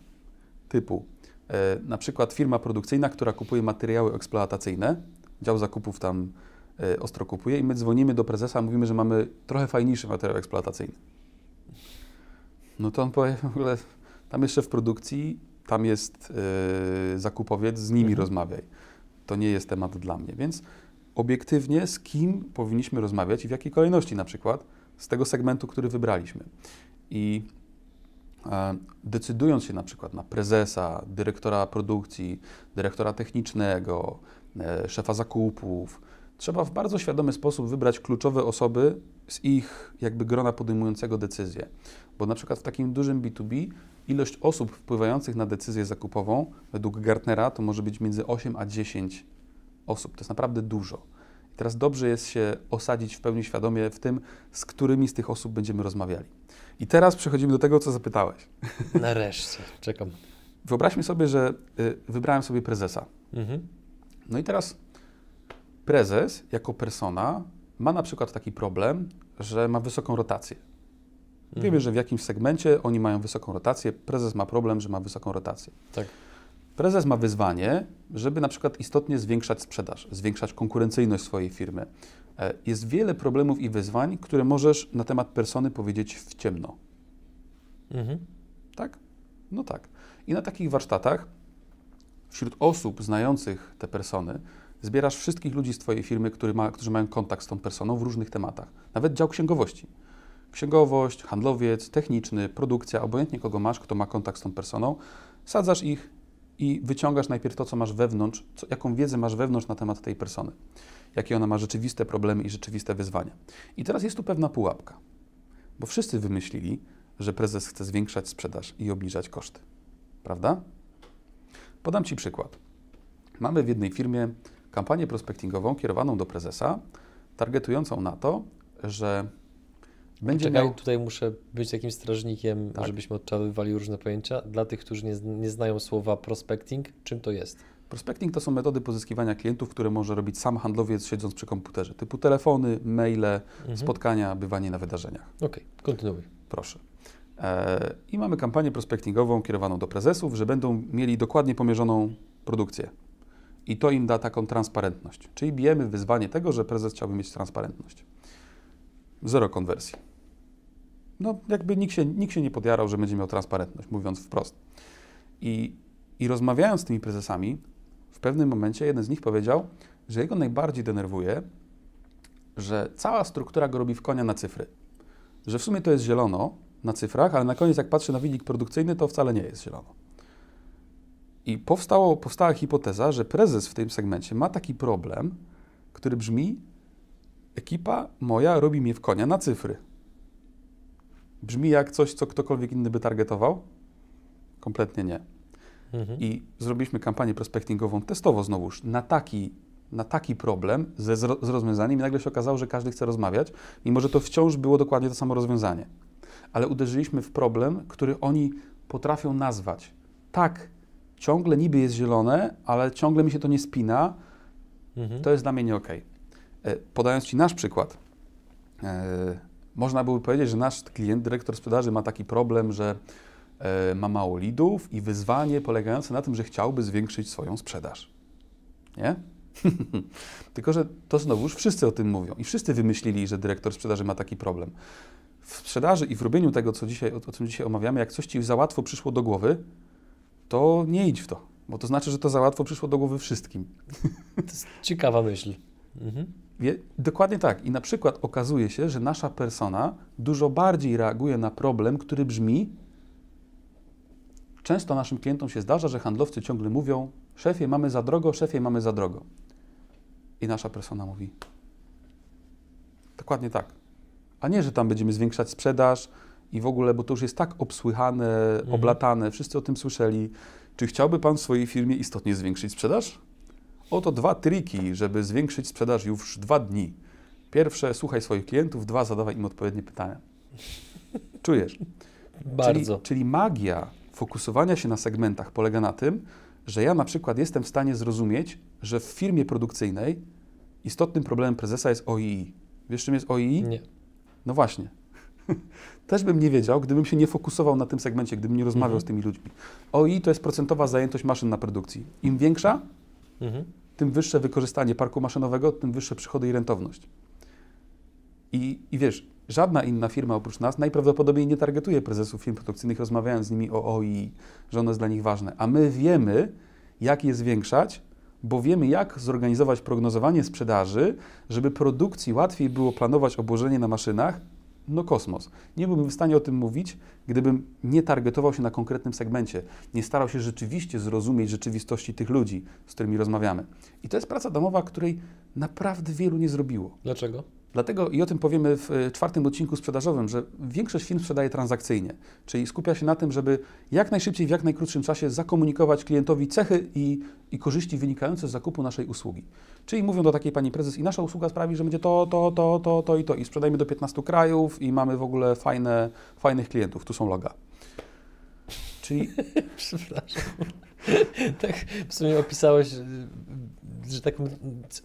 Typu e, na przykład firma produkcyjna, która kupuje materiały eksploatacyjne, dział zakupów tam e, ostro kupuje i my dzwonimy do prezesa, mówimy, że mamy trochę fajniejszy materiał eksploatacyjny. No to on powie w ogóle, tam jest szef produkcji, tam jest e, zakupowiec, z nimi Mhm. rozmawiaj. To nie jest temat dla mnie, więc obiektywnie z kim powinniśmy rozmawiać i w jakiej kolejności na przykład z tego segmentu, który wybraliśmy. I decydując się na przykład na prezesa, dyrektora produkcji, dyrektora technicznego, e, szefa zakupów, trzeba w bardzo świadomy sposób wybrać kluczowe osoby z ich jakby grona podejmującego decyzję. Bo na przykład w takim dużym B2B ilość osób wpływających na decyzję zakupową według Gartnera to może być między 8 a 10 osób. To jest naprawdę dużo. I teraz dobrze jest się osadzić w pełni świadomie w tym, z którymi z tych osób będziemy rozmawiali. I teraz przechodzimy do tego, co zapytałeś. Nareszcie. Czekam. Wyobraźmy sobie, że y, wybrałem sobie prezesa. Mhm. No i teraz prezes jako persona ma na przykład taki problem, że ma wysoką rotację. Wiemy, Mhm. że w jakimś segmencie oni mają wysoką rotację, prezes ma problem, że ma wysoką rotację. Tak. Prezes ma wyzwanie, żeby na przykład istotnie zwiększać sprzedaż, zwiększać konkurencyjność swojej firmy. E, Jest wiele problemów i wyzwań, które możesz na temat persony powiedzieć w ciemno. Mhm. Tak? No tak. I na takich warsztatach wśród osób znających te persony zbierasz wszystkich ludzi z Twojej firmy, który ma, którzy mają kontakt z tą personą w różnych tematach. Nawet dział księgowości. Księgowość, handlowiec, techniczny, produkcja, obojętnie kogo masz, kto ma kontakt z tą personą, sadzasz ich i wyciągasz najpierw to, co masz wewnątrz, co, jaką wiedzę masz wewnątrz na temat tej persony, jakie ona ma rzeczywiste problemy i rzeczywiste wyzwania. I teraz jest tu pewna pułapka, bo wszyscy wymyślili, że prezes chce zwiększać sprzedaż i obniżać koszty. Prawda? Podam Ci przykład. Mamy w jednej firmie kampanię prospektingową kierowaną do prezesa, targetującą na to, że będzie Czekaj, miał... tutaj muszę być jakimś strażnikiem, Tak. żebyśmy odczarowywali różne pojęcia. Dla tych, którzy nie, nie znają słowa prospecting, czym to jest? Prospecting to są metody pozyskiwania klientów, które może robić sam handlowiec siedząc przy komputerze, typu telefony, maile, Mhm. spotkania, bywanie na wydarzeniach. Okej, kontynuuj. Proszę. E, I mamy kampanię prospektingową kierowaną do prezesów, że będą mieli dokładnie pomierzoną produkcję. I to im da taką transparentność. Czyli bijemy wyzwanie tego, że prezes chciałby mieć transparentność. Zero konwersji. No, jakby nikt się, nikt się nie podjarał, że będzie miał transparentność, mówiąc wprost. I, I rozmawiając z tymi prezesami, w pewnym momencie jeden z nich powiedział, że jego najbardziej denerwuje, że cała struktura go robi w konia na cyfry że w sumie to jest zielono na cyfrach, ale na koniec jak patrzy na wynik produkcyjny, to wcale nie jest zielono. I powstało, powstała hipoteza, że prezes w tym segmencie ma taki problem, który brzmi: ekipa moja robi mnie w konia na cyfry. Brzmi jak coś, co ktokolwiek inny by targetował? Kompletnie nie. Mhm. I zrobiliśmy kampanię prospektingową testowo znowuż na taki, na taki problem ze, z, ro- z rozwiązaniem i nagle się okazało, że każdy chce rozmawiać, mimo że to wciąż było dokładnie to samo rozwiązanie. Ale uderzyliśmy w problem, który oni potrafią nazwać. Tak, ciągle niby jest zielone, ale ciągle mi się to nie spina, Mhm. to jest dla mnie nie okej. E, Podając Ci nasz przykład, e, można byłoby powiedzieć, że nasz klient, dyrektor sprzedaży ma taki problem, że e, ma mało lidów i wyzwanie polegające na tym, że chciałby zwiększyć swoją sprzedaż. Nie? Tylko, że to znowuż wszyscy o tym mówią i wszyscy wymyślili, że dyrektor sprzedaży ma taki problem. W sprzedaży i w robieniu tego, co dzisiaj, o, o czym dzisiaj omawiamy, jak coś Ci za łatwo przyszło do głowy, to nie idź w to, bo to znaczy, że to za łatwo przyszło do głowy wszystkim. To jest ciekawa myśl. Mhm. Dokładnie tak. I na przykład okazuje się, że nasza persona dużo bardziej reaguje na problem, który brzmi. Często naszym klientom się zdarza, że handlowcy ciągle mówią: Szefie, mamy za drogo, szefie, mamy za drogo. I nasza persona mówi: Dokładnie tak. A nie, że tam będziemy zwiększać sprzedaż i w ogóle, bo to już jest tak obsłychane, Mhm. oblatane, wszyscy o tym słyszeli. Czy chciałby Pan w swojej firmie istotnie zwiększyć sprzedaż? Oto dwa triki, żeby zwiększyć sprzedaż już dwa dni. Pierwsze, słuchaj swoich klientów, dwa, zadawaj im odpowiednie pytania. Czujesz? Bardzo. Czyli, czyli magia fokusowania się na segmentach polega na tym, że ja na przykład jestem w stanie zrozumieć, że w firmie produkcyjnej istotnym problemem prezesa jest OII. Wiesz, czym jest OII? Nie. No właśnie. Też bym nie wiedział, gdybym się nie fokusował na tym segmencie, gdybym nie rozmawiał Mhm. z tymi ludźmi. OI to jest procentowa zajętość maszyn na produkcji. Im większa, Mhm. Tym wyższe wykorzystanie parku maszynowego, tym wyższe przychody i rentowność. I, I wiesz, żadna inna firma oprócz nas najprawdopodobniej nie targetuje prezesów firm produkcyjnych, rozmawiając z nimi o OI, że ono jest dla nich ważne. A my wiemy, jak je zwiększać, bo wiemy, jak zorganizować prognozowanie sprzedaży, żeby produkcji łatwiej było planować obłożenie na maszynach. No kosmos. Nie byłbym w stanie o tym mówić, gdybym nie targetował się na konkretnym segmencie, nie starał się rzeczywiście zrozumieć rzeczywistości tych ludzi, z którymi rozmawiamy. I to jest praca domowa, której naprawdę wielu nie zrobiło. Dlaczego? Dlatego i o tym powiemy w e, czwartym odcinku sprzedażowym, że większość firm sprzedaje transakcyjnie, czyli skupia się na tym, żeby jak najszybciej, w jak najkrótszym czasie zakomunikować klientowi cechy i, i korzyści wynikające z zakupu naszej usługi. Czyli mówią do takiej pani prezes i nasza usługa sprawi, że będzie to, to, to, to, to i to i sprzedajmy do 15 krajów i mamy w ogóle fajne, fajnych klientów, tu są loga. Czyli Przepraszam. tak w sumie opisałeś, że taką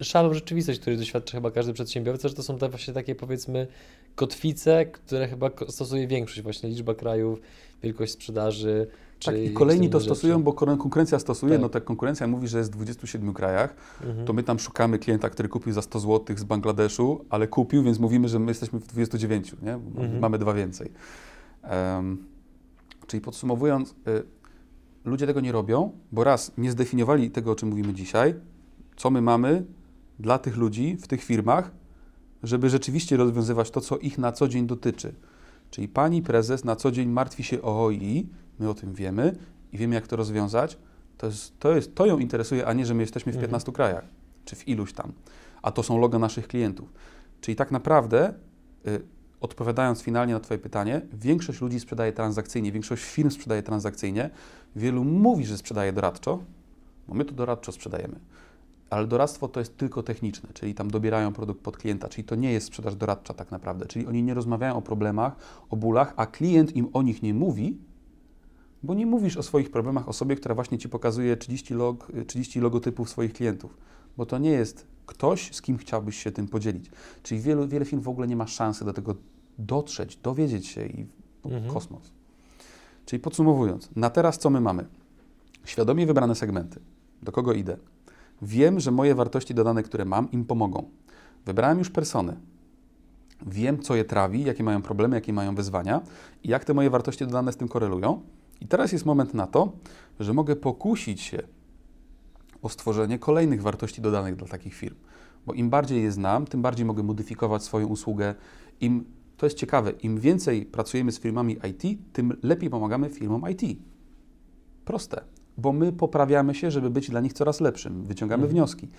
szalą rzeczywistość, której doświadcza chyba każdy przedsiębiorca, że to są te właśnie takie powiedzmy kotwice, które chyba stosuje większość, właśnie liczba krajów, wielkość sprzedaży. tak, i kolejni to inne stosują, rzeczy. bo kon- konkurencja stosuje, Tak. no tak konkurencja mówi, że jest w 27 krajach, Mhm. to my tam szukamy klienta, który kupił za 100 zł z Bangladeszu, ale kupił, więc mówimy, że my jesteśmy w 29, nie? Mhm. mamy dwa więcej. Em, czyli podsumowując, y, ludzie tego nie robią, bo raz, nie zdefiniowali tego, o czym mówimy dzisiaj, co my mamy dla tych ludzi w tych firmach, żeby rzeczywiście rozwiązywać to, co ich na co dzień dotyczy. Czyli pani prezes na co dzień martwi się o OI, my o tym wiemy i wiemy, jak to rozwiązać. To, jest, to, jest, to ją interesuje, a nie, że my jesteśmy w Mhm. 15 krajach, czy w iluś tam. A to są logo naszych klientów. Czyli tak naprawdę, y, odpowiadając finalnie na Twoje pytanie, większość ludzi sprzedaje transakcyjnie, większość firm sprzedaje transakcyjnie. Wielu mówi, że sprzedaje doradczo, bo my to doradczo sprzedajemy. Ale doradztwo to jest tylko techniczne, czyli tam dobierają produkt pod klienta, czyli to nie jest sprzedaż doradcza tak naprawdę. Czyli oni nie rozmawiają o problemach, o bólach, a klient im o nich nie mówi, bo nie mówisz o swoich problemach osobie, która właśnie ci pokazuje 30, log, 30 logotypów swoich klientów, bo to nie jest ktoś, z kim chciałbyś się tym podzielić. Czyli wielu, wiele firm w ogóle nie ma szansy do tego dotrzeć, dowiedzieć się i no, Mhm. kosmos. Czyli podsumowując, na teraz co my mamy? Świadomie wybrane segmenty. Do kogo idę? Wiem, że moje wartości dodane, które mam, im pomogą. Wybrałem już persony. Wiem, co je trawi, jakie mają problemy, jakie mają wyzwania i jak te moje wartości dodane z tym korelują. I teraz jest moment na to, że mogę pokusić się o stworzenie kolejnych wartości dodanych dla takich firm. Bo im bardziej je znam, tym bardziej mogę modyfikować swoją usługę. Im, to jest ciekawe, im więcej pracujemy z firmami IT, tym lepiej pomagamy firmom IT. Proste, bo my poprawiamy się, żeby być dla nich coraz lepszym, wyciągamy Mhm. wnioski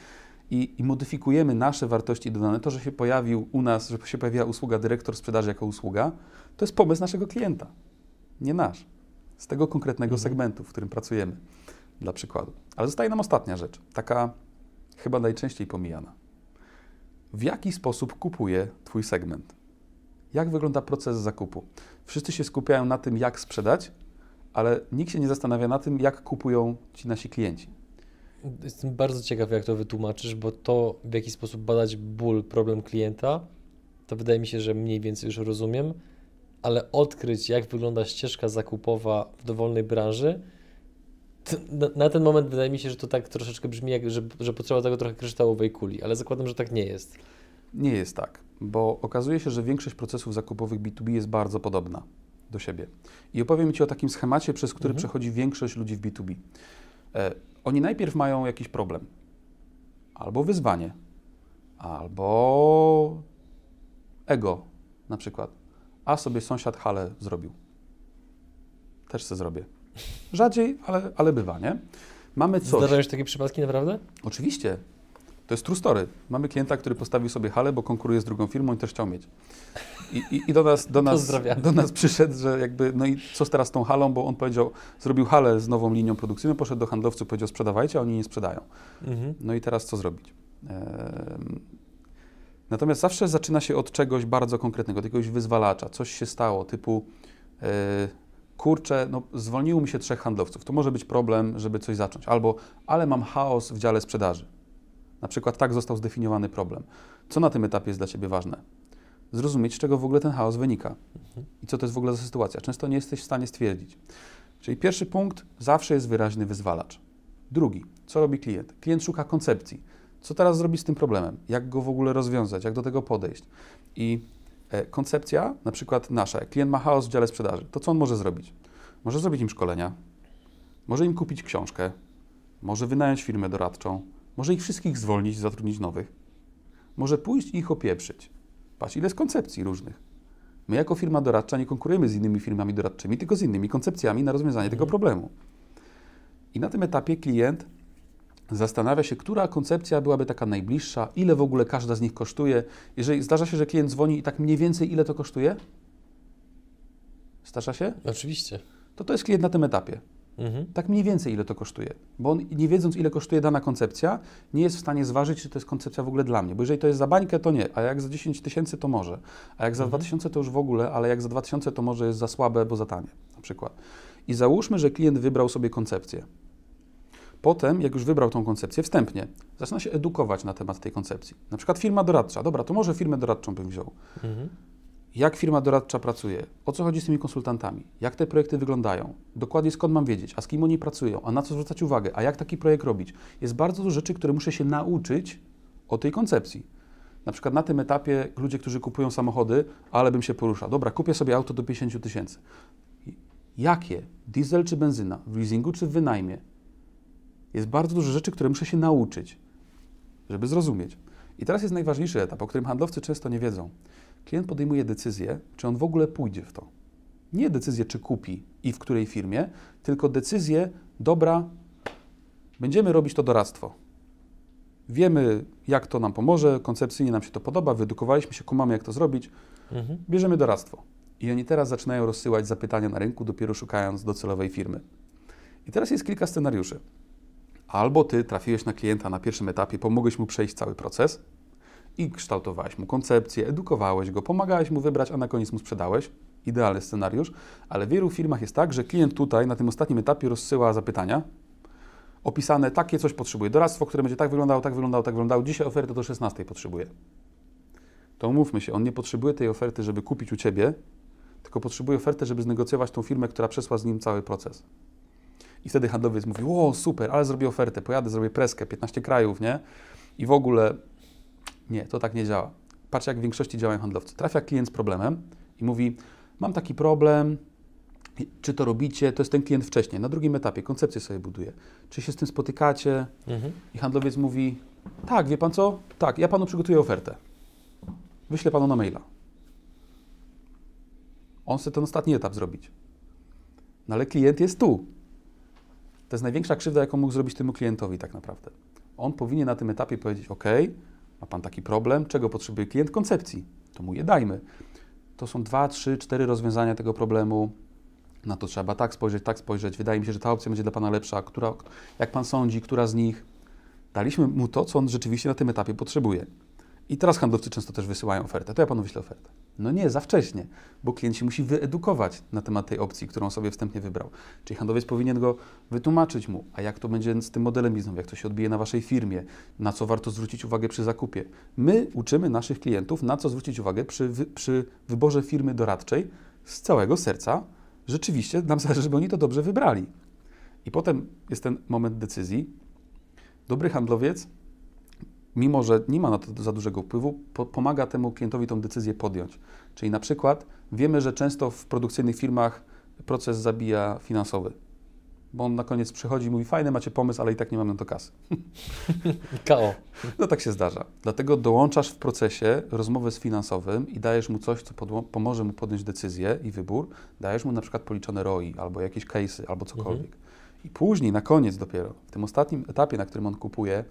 i, i modyfikujemy nasze wartości dodane. To, że się pojawił u nas, że się pojawiła usługa dyrektor sprzedaży jako usługa, to jest pomysł naszego klienta, nie nasz. Z tego konkretnego Mhm. segmentu, w którym pracujemy, dla przykładu. Ale zostaje nam ostatnia rzecz, taka chyba najczęściej pomijana. W jaki sposób kupuje Twój segment? Jak wygląda proces zakupu? Wszyscy się skupiają na tym, jak sprzedać, ale nikt się nie zastanawia na tym, jak kupują ci nasi klienci. Jestem bardzo ciekaw, jak to wytłumaczysz, bo to, w jaki sposób badać ból, problem klienta, to wydaje mi się, że mniej więcej już rozumiem, ale odkryć, jak wygląda ścieżka zakupowa w dowolnej branży, na ten moment wydaje mi się, że to tak troszeczkę brzmi, jak, że, że potrzeba tego trochę kryształowej kuli, ale zakładam, że tak nie jest. Nie jest tak, bo okazuje się, że większość procesów zakupowych B2B jest bardzo podobna do siebie. I opowiem Ci o takim schemacie, przez który Mhm. przechodzi większość ludzi w B2B. E, oni najpierw mają jakiś problem, albo wyzwanie, albo ego na przykład. A sobie sąsiad halę zrobił. Też se zrobię. Rzadziej, ale, ale bywa, nie? Mamy coś. Zdarzają się takie przypadki naprawdę? Oczywiście. To jest true story. Mamy klienta, który postawił sobie halę, bo konkuruje z drugą firmą i też chciał mieć. I, i, i do, nas, do, nas, do nas przyszedł, że jakby, no i co teraz z tą halą, bo on powiedział, zrobił halę z nową linią produkcyjną, poszedł do handlowców, powiedział sprzedawajcie, a oni nie sprzedają. Mhm. No i teraz co zrobić? Em, Natomiast zawsze zaczyna się od czegoś bardzo konkretnego, od jakiegoś wyzwalacza. Coś się stało, typu e, kurczę, no zwolniło mi się trzech handlowców. To może być problem, żeby coś zacząć. Albo, ale mam chaos w dziale sprzedaży. Na przykład tak został zdefiniowany problem. Co na tym etapie jest dla Ciebie ważne? zrozumieć, z czego w ogóle ten chaos wynika i co to jest w ogóle za sytuacja. Często nie jesteś w stanie stwierdzić. Czyli pierwszy punkt zawsze jest wyraźny wyzwalacz. Drugi, co robi klient? Klient szuka koncepcji. Co teraz zrobić z tym problemem? Jak go w ogóle rozwiązać? Jak do tego podejść? I e, koncepcja, na przykład nasza, klient ma chaos w dziale sprzedaży, to co on może zrobić? Może zrobić im szkolenia, może im kupić książkę, może wynająć firmę doradczą, może ich wszystkich zwolnić zatrudnić nowych, może pójść i ich opieprzyć. Patrz, ile jest koncepcji różnych. My jako firma doradcza nie konkurujemy z innymi firmami doradczymi, tylko z innymi koncepcjami na rozwiązanie tego problemu. I na tym etapie klient zastanawia się, która koncepcja byłaby taka najbliższa, ile w ogóle każda z nich kosztuje. Jeżeli zdarza się, że klient dzwoni i tak mniej więcej ile to kosztuje? Zdarza się? Oczywiście. To to jest klient na tym etapie. Mhm. Tak mniej więcej ile to kosztuje. Bo on nie wiedząc ile kosztuje dana koncepcja, nie jest w stanie zważyć, czy to jest koncepcja w ogóle dla mnie. Bo jeżeli to jest za bańkę, to nie. A jak za 10 tysięcy, to może. A jak za Mhm. 2000 to już w ogóle, ale jak za 2000 to może jest za słabe, bo za tanie na przykład. I załóżmy, że klient wybrał sobie koncepcję. Potem, jak już wybrał tą koncepcję wstępnie, zaczyna się edukować na temat tej koncepcji. Na przykład firma doradcza. Dobra, to może firmę doradczą bym wziął. Mhm. Jak firma doradcza pracuje? O co chodzi z tymi konsultantami? Jak te projekty wyglądają? Dokładnie skąd mam wiedzieć? A z kim oni pracują? A na co zwracać uwagę? A jak taki projekt robić? Jest bardzo dużo rzeczy, które muszę się nauczyć o tej koncepcji. Na przykład na tym etapie ludzie, którzy kupują samochody, ale bym się poruszał. Dobra, kupię sobie auto do 50 tysięcy. Jakie? Diesel czy benzyna? W leasingu czy w wynajmie? Jest bardzo dużo rzeczy, które muszę się nauczyć, żeby zrozumieć. I teraz jest najważniejszy etap, o którym handlowcy często nie wiedzą. Klient podejmuje decyzję, czy on w ogóle pójdzie w to. Nie decyzję, czy kupi i w której firmie, tylko decyzję, dobra, będziemy robić to doradztwo. Wiemy, jak to nam pomoże, koncepcyjnie nam się to podoba, wyedukowaliśmy się, kumamy, jak to zrobić, Mhm. bierzemy doradztwo. I oni teraz zaczynają rozsyłać zapytania na rynku, dopiero szukając docelowej firmy. I teraz jest kilka scenariuszy. Albo ty trafiłeś na klienta na pierwszym etapie, pomogłeś mu przejść cały proces i kształtowałeś mu koncepcję, edukowałeś go, pomagałeś mu wybrać, a na koniec mu sprzedałeś. Idealny scenariusz, ale w wielu firmach jest tak, że klient tutaj na tym ostatnim etapie rozsyła zapytania opisane, takie coś potrzebuje, doradztwo, które będzie tak wyglądało, tak wyglądało, tak wyglądało, dzisiaj ofertę do 16 potrzebuje. To umówmy się, on nie potrzebuje tej oferty, żeby kupić u Ciebie, tylko potrzebuje ofertę, żeby znegocjować tą firmę, która przeszła z nim cały proces. I wtedy handlowiec mówi, o super, ale zrobię ofertę, pojadę, zrobię preskę, 15 krajów, nie? I w ogóle nie, to tak nie działa. Patrz, jak w większości działają handlowcy. Trafia klient z problemem i mówi, mam taki problem, czy to robicie? To jest ten klient wcześniej, na drugim etapie, koncepcję sobie buduje. Czy się z tym spotykacie? Mhm. I handlowiec mówi, tak, wie pan co? Tak, ja panu przygotuję ofertę. Wyślę panu na maila. On chce ten ostatni etap zrobić. No ale klient jest tu. To jest największa krzywda, jaką mógł zrobić temu klientowi tak naprawdę. On powinien na tym etapie powiedzieć, ok, ma pan taki problem, czego potrzebuje klient? Koncepcji. To mu je dajmy. To są dwa, trzy, cztery rozwiązania tego problemu. Na to trzeba tak spojrzeć, tak spojrzeć. Wydaje mi się, że ta opcja będzie dla Pana lepsza. Która, jak Pan sądzi, która z nich? Daliśmy mu to, co on rzeczywiście na tym etapie potrzebuje. I teraz handlowcy często też wysyłają ofertę. To ja Panu wyślę ofertę. No nie, za wcześnie, bo klient się musi wyedukować na temat tej opcji, którą sobie wstępnie wybrał. Czyli handlowiec powinien go wytłumaczyć mu, a jak to będzie z tym modelem biznesowym, jak to się odbije na Waszej firmie, na co warto zwrócić uwagę przy zakupie. My uczymy naszych klientów, na co zwrócić uwagę przy, wy, przy wyborze firmy doradczej z całego serca. Rzeczywiście nam zależy, żeby oni to dobrze wybrali. I potem jest ten moment decyzji. Dobry handlowiec mimo że nie ma na to za dużego wpływu, po, pomaga temu klientowi tą decyzję podjąć. Czyli na przykład wiemy, że często w produkcyjnych firmach proces zabija finansowy. Bo on na koniec przychodzi i mówi, fajny macie pomysł, ale i tak nie mamy na to kasy. KO. No tak się zdarza. Dlatego dołączasz w procesie rozmowę z finansowym i dajesz mu coś, co pomoże mu podjąć decyzję i wybór. Dajesz mu na przykład policzone ROI, albo jakieś case'y, albo cokolwiek. I później, na koniec dopiero, w tym ostatnim etapie, na którym on kupuje,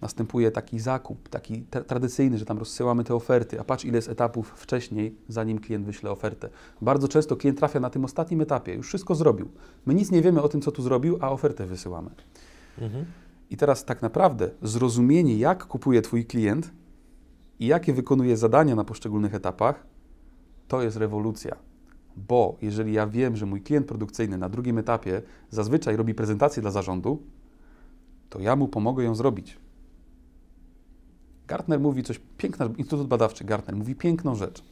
następuje taki zakup, taki tra- tradycyjny, że tam rozsyłamy te oferty, a patrz ile jest etapów wcześniej, zanim klient wyśle ofertę. Bardzo często klient trafia na tym ostatnim etapie, już wszystko zrobił. My nic nie wiemy o tym, co tu zrobił, a ofertę wysyłamy. Mhm. I teraz tak naprawdę zrozumienie, jak kupuje Twój klient i jakie wykonuje zadania na poszczególnych etapach, to jest rewolucja. Bo jeżeli ja wiem, że mój klient produkcyjny na drugim etapie zazwyczaj robi prezentację dla zarządu, to ja mu pomogę ją zrobić. Gartner mówi coś piękne, Instytut Badawczy Gartner mówi piękną rzecz.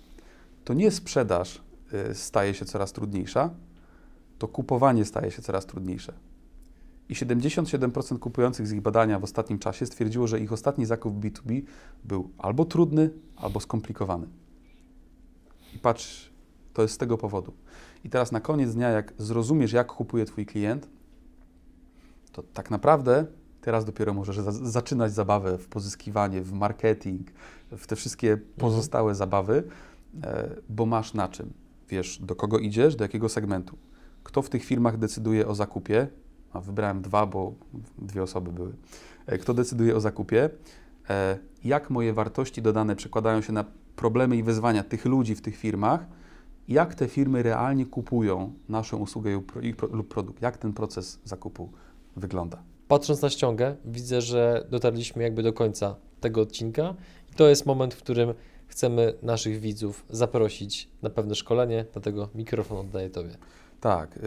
To nie sprzedaż y, staje się coraz trudniejsza, to kupowanie staje się coraz trudniejsze. I 77% kupujących z ich badania w ostatnim czasie stwierdziło, że ich ostatni zakup B2B był albo trudny, albo skomplikowany. I patrz, to jest z tego powodu. I teraz na koniec dnia, jak zrozumiesz, jak kupuje Twój klient, to tak naprawdę teraz dopiero możesz za zaczynać zabawę w pozyskiwanie, w marketing, w te wszystkie pozostałe zabawy, e, bo masz na czym. Wiesz, do kogo idziesz, do jakiego segmentu. Kto w tych firmach decyduje o zakupie? A wybrałem dwa, bo dwie osoby były. E, kto decyduje o zakupie? E, jak moje wartości dodane przekładają się na problemy i wyzwania tych ludzi w tych firmach? Jak te firmy realnie kupują naszą usługę lub produkt? Jak ten proces zakupu wygląda? Patrząc na ściągę, widzę, że dotarliśmy jakby do końca tego odcinka i to jest moment, w którym chcemy naszych widzów zaprosić na pewne szkolenie, dlatego mikrofon oddaję Tobie. Tak, y,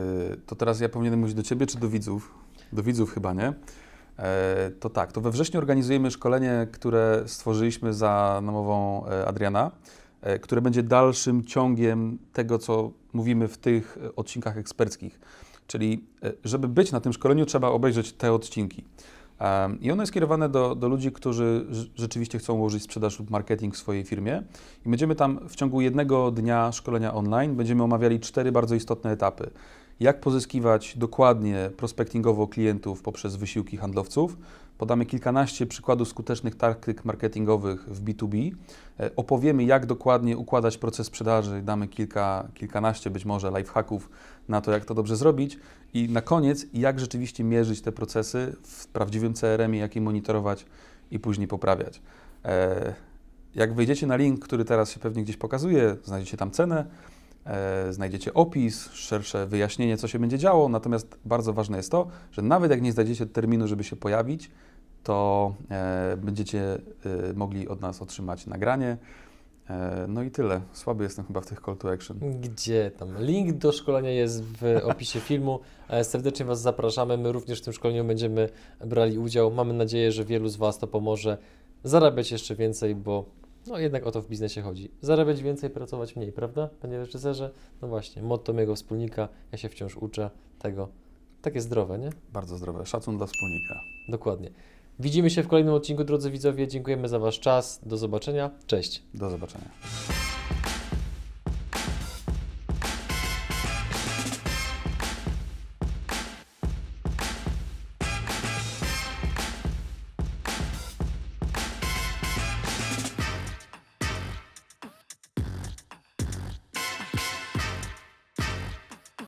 to teraz ja powinienem mówić do Ciebie czy do widzów? Do widzów chyba, nie? E, To tak, to we wrześniu organizujemy szkolenie, które stworzyliśmy za namową e, Adriana, e, które będzie dalszym ciągiem tego, co mówimy w tych odcinkach eksperckich. Czyli, e, żeby być na tym szkoleniu, trzeba obejrzeć te odcinki. I ono jest kierowane do, do ludzi, którzy rz- rzeczywiście chcą ułożyć sprzedaż lub marketing w swojej firmie. I będziemy tam w ciągu jednego dnia szkolenia online, będziemy omawiali cztery bardzo istotne etapy. Jak pozyskiwać dokładnie prospectingowo klientów poprzez wysiłki handlowców. Podamy kilkanaście przykładów skutecznych taktyk marketingowych w B2B. E, Opowiemy, jak dokładnie układać proces sprzedaży. Damy kilka, kilkanaście być może lifehacków na to, jak to dobrze zrobić. I na koniec, jak rzeczywiście mierzyć te procesy w prawdziwym CRM-ie, jak je monitorować i później poprawiać. E, Jak wejdziecie na link, który teraz się pewnie gdzieś pokazuje, znajdziecie tam cenę, znajdziecie opis, szersze wyjaśnienie, co się będzie działo. Natomiast bardzo ważne jest to, że nawet jak nie znajdziecie terminu, żeby się pojawić, to e, będziecie e, mogli od nas otrzymać nagranie. E, no i tyle. Słaby jestem chyba w tych call to action. Gdzie tam? Link do szkolenia jest w opisie filmu. E, Serdecznie Was zapraszamy. My również w tym szkoleniu będziemy brali udział. Mamy nadzieję, że wielu z Was to pomoże zarabiać jeszcze więcej, bo no jednak o to w biznesie chodzi. Zarabiać więcej, pracować mniej, prawda? Panie reżyserze? No właśnie, motto mojego wspólnika. Ja się wciąż uczę tego. Takie zdrowe, nie? Bardzo zdrowe. Szacun dla wspólnika. Dokładnie. Widzimy się w kolejnym odcinku, drodzy widzowie. Dziękujemy za Wasz czas. Do zobaczenia. Cześć. Do zobaczenia.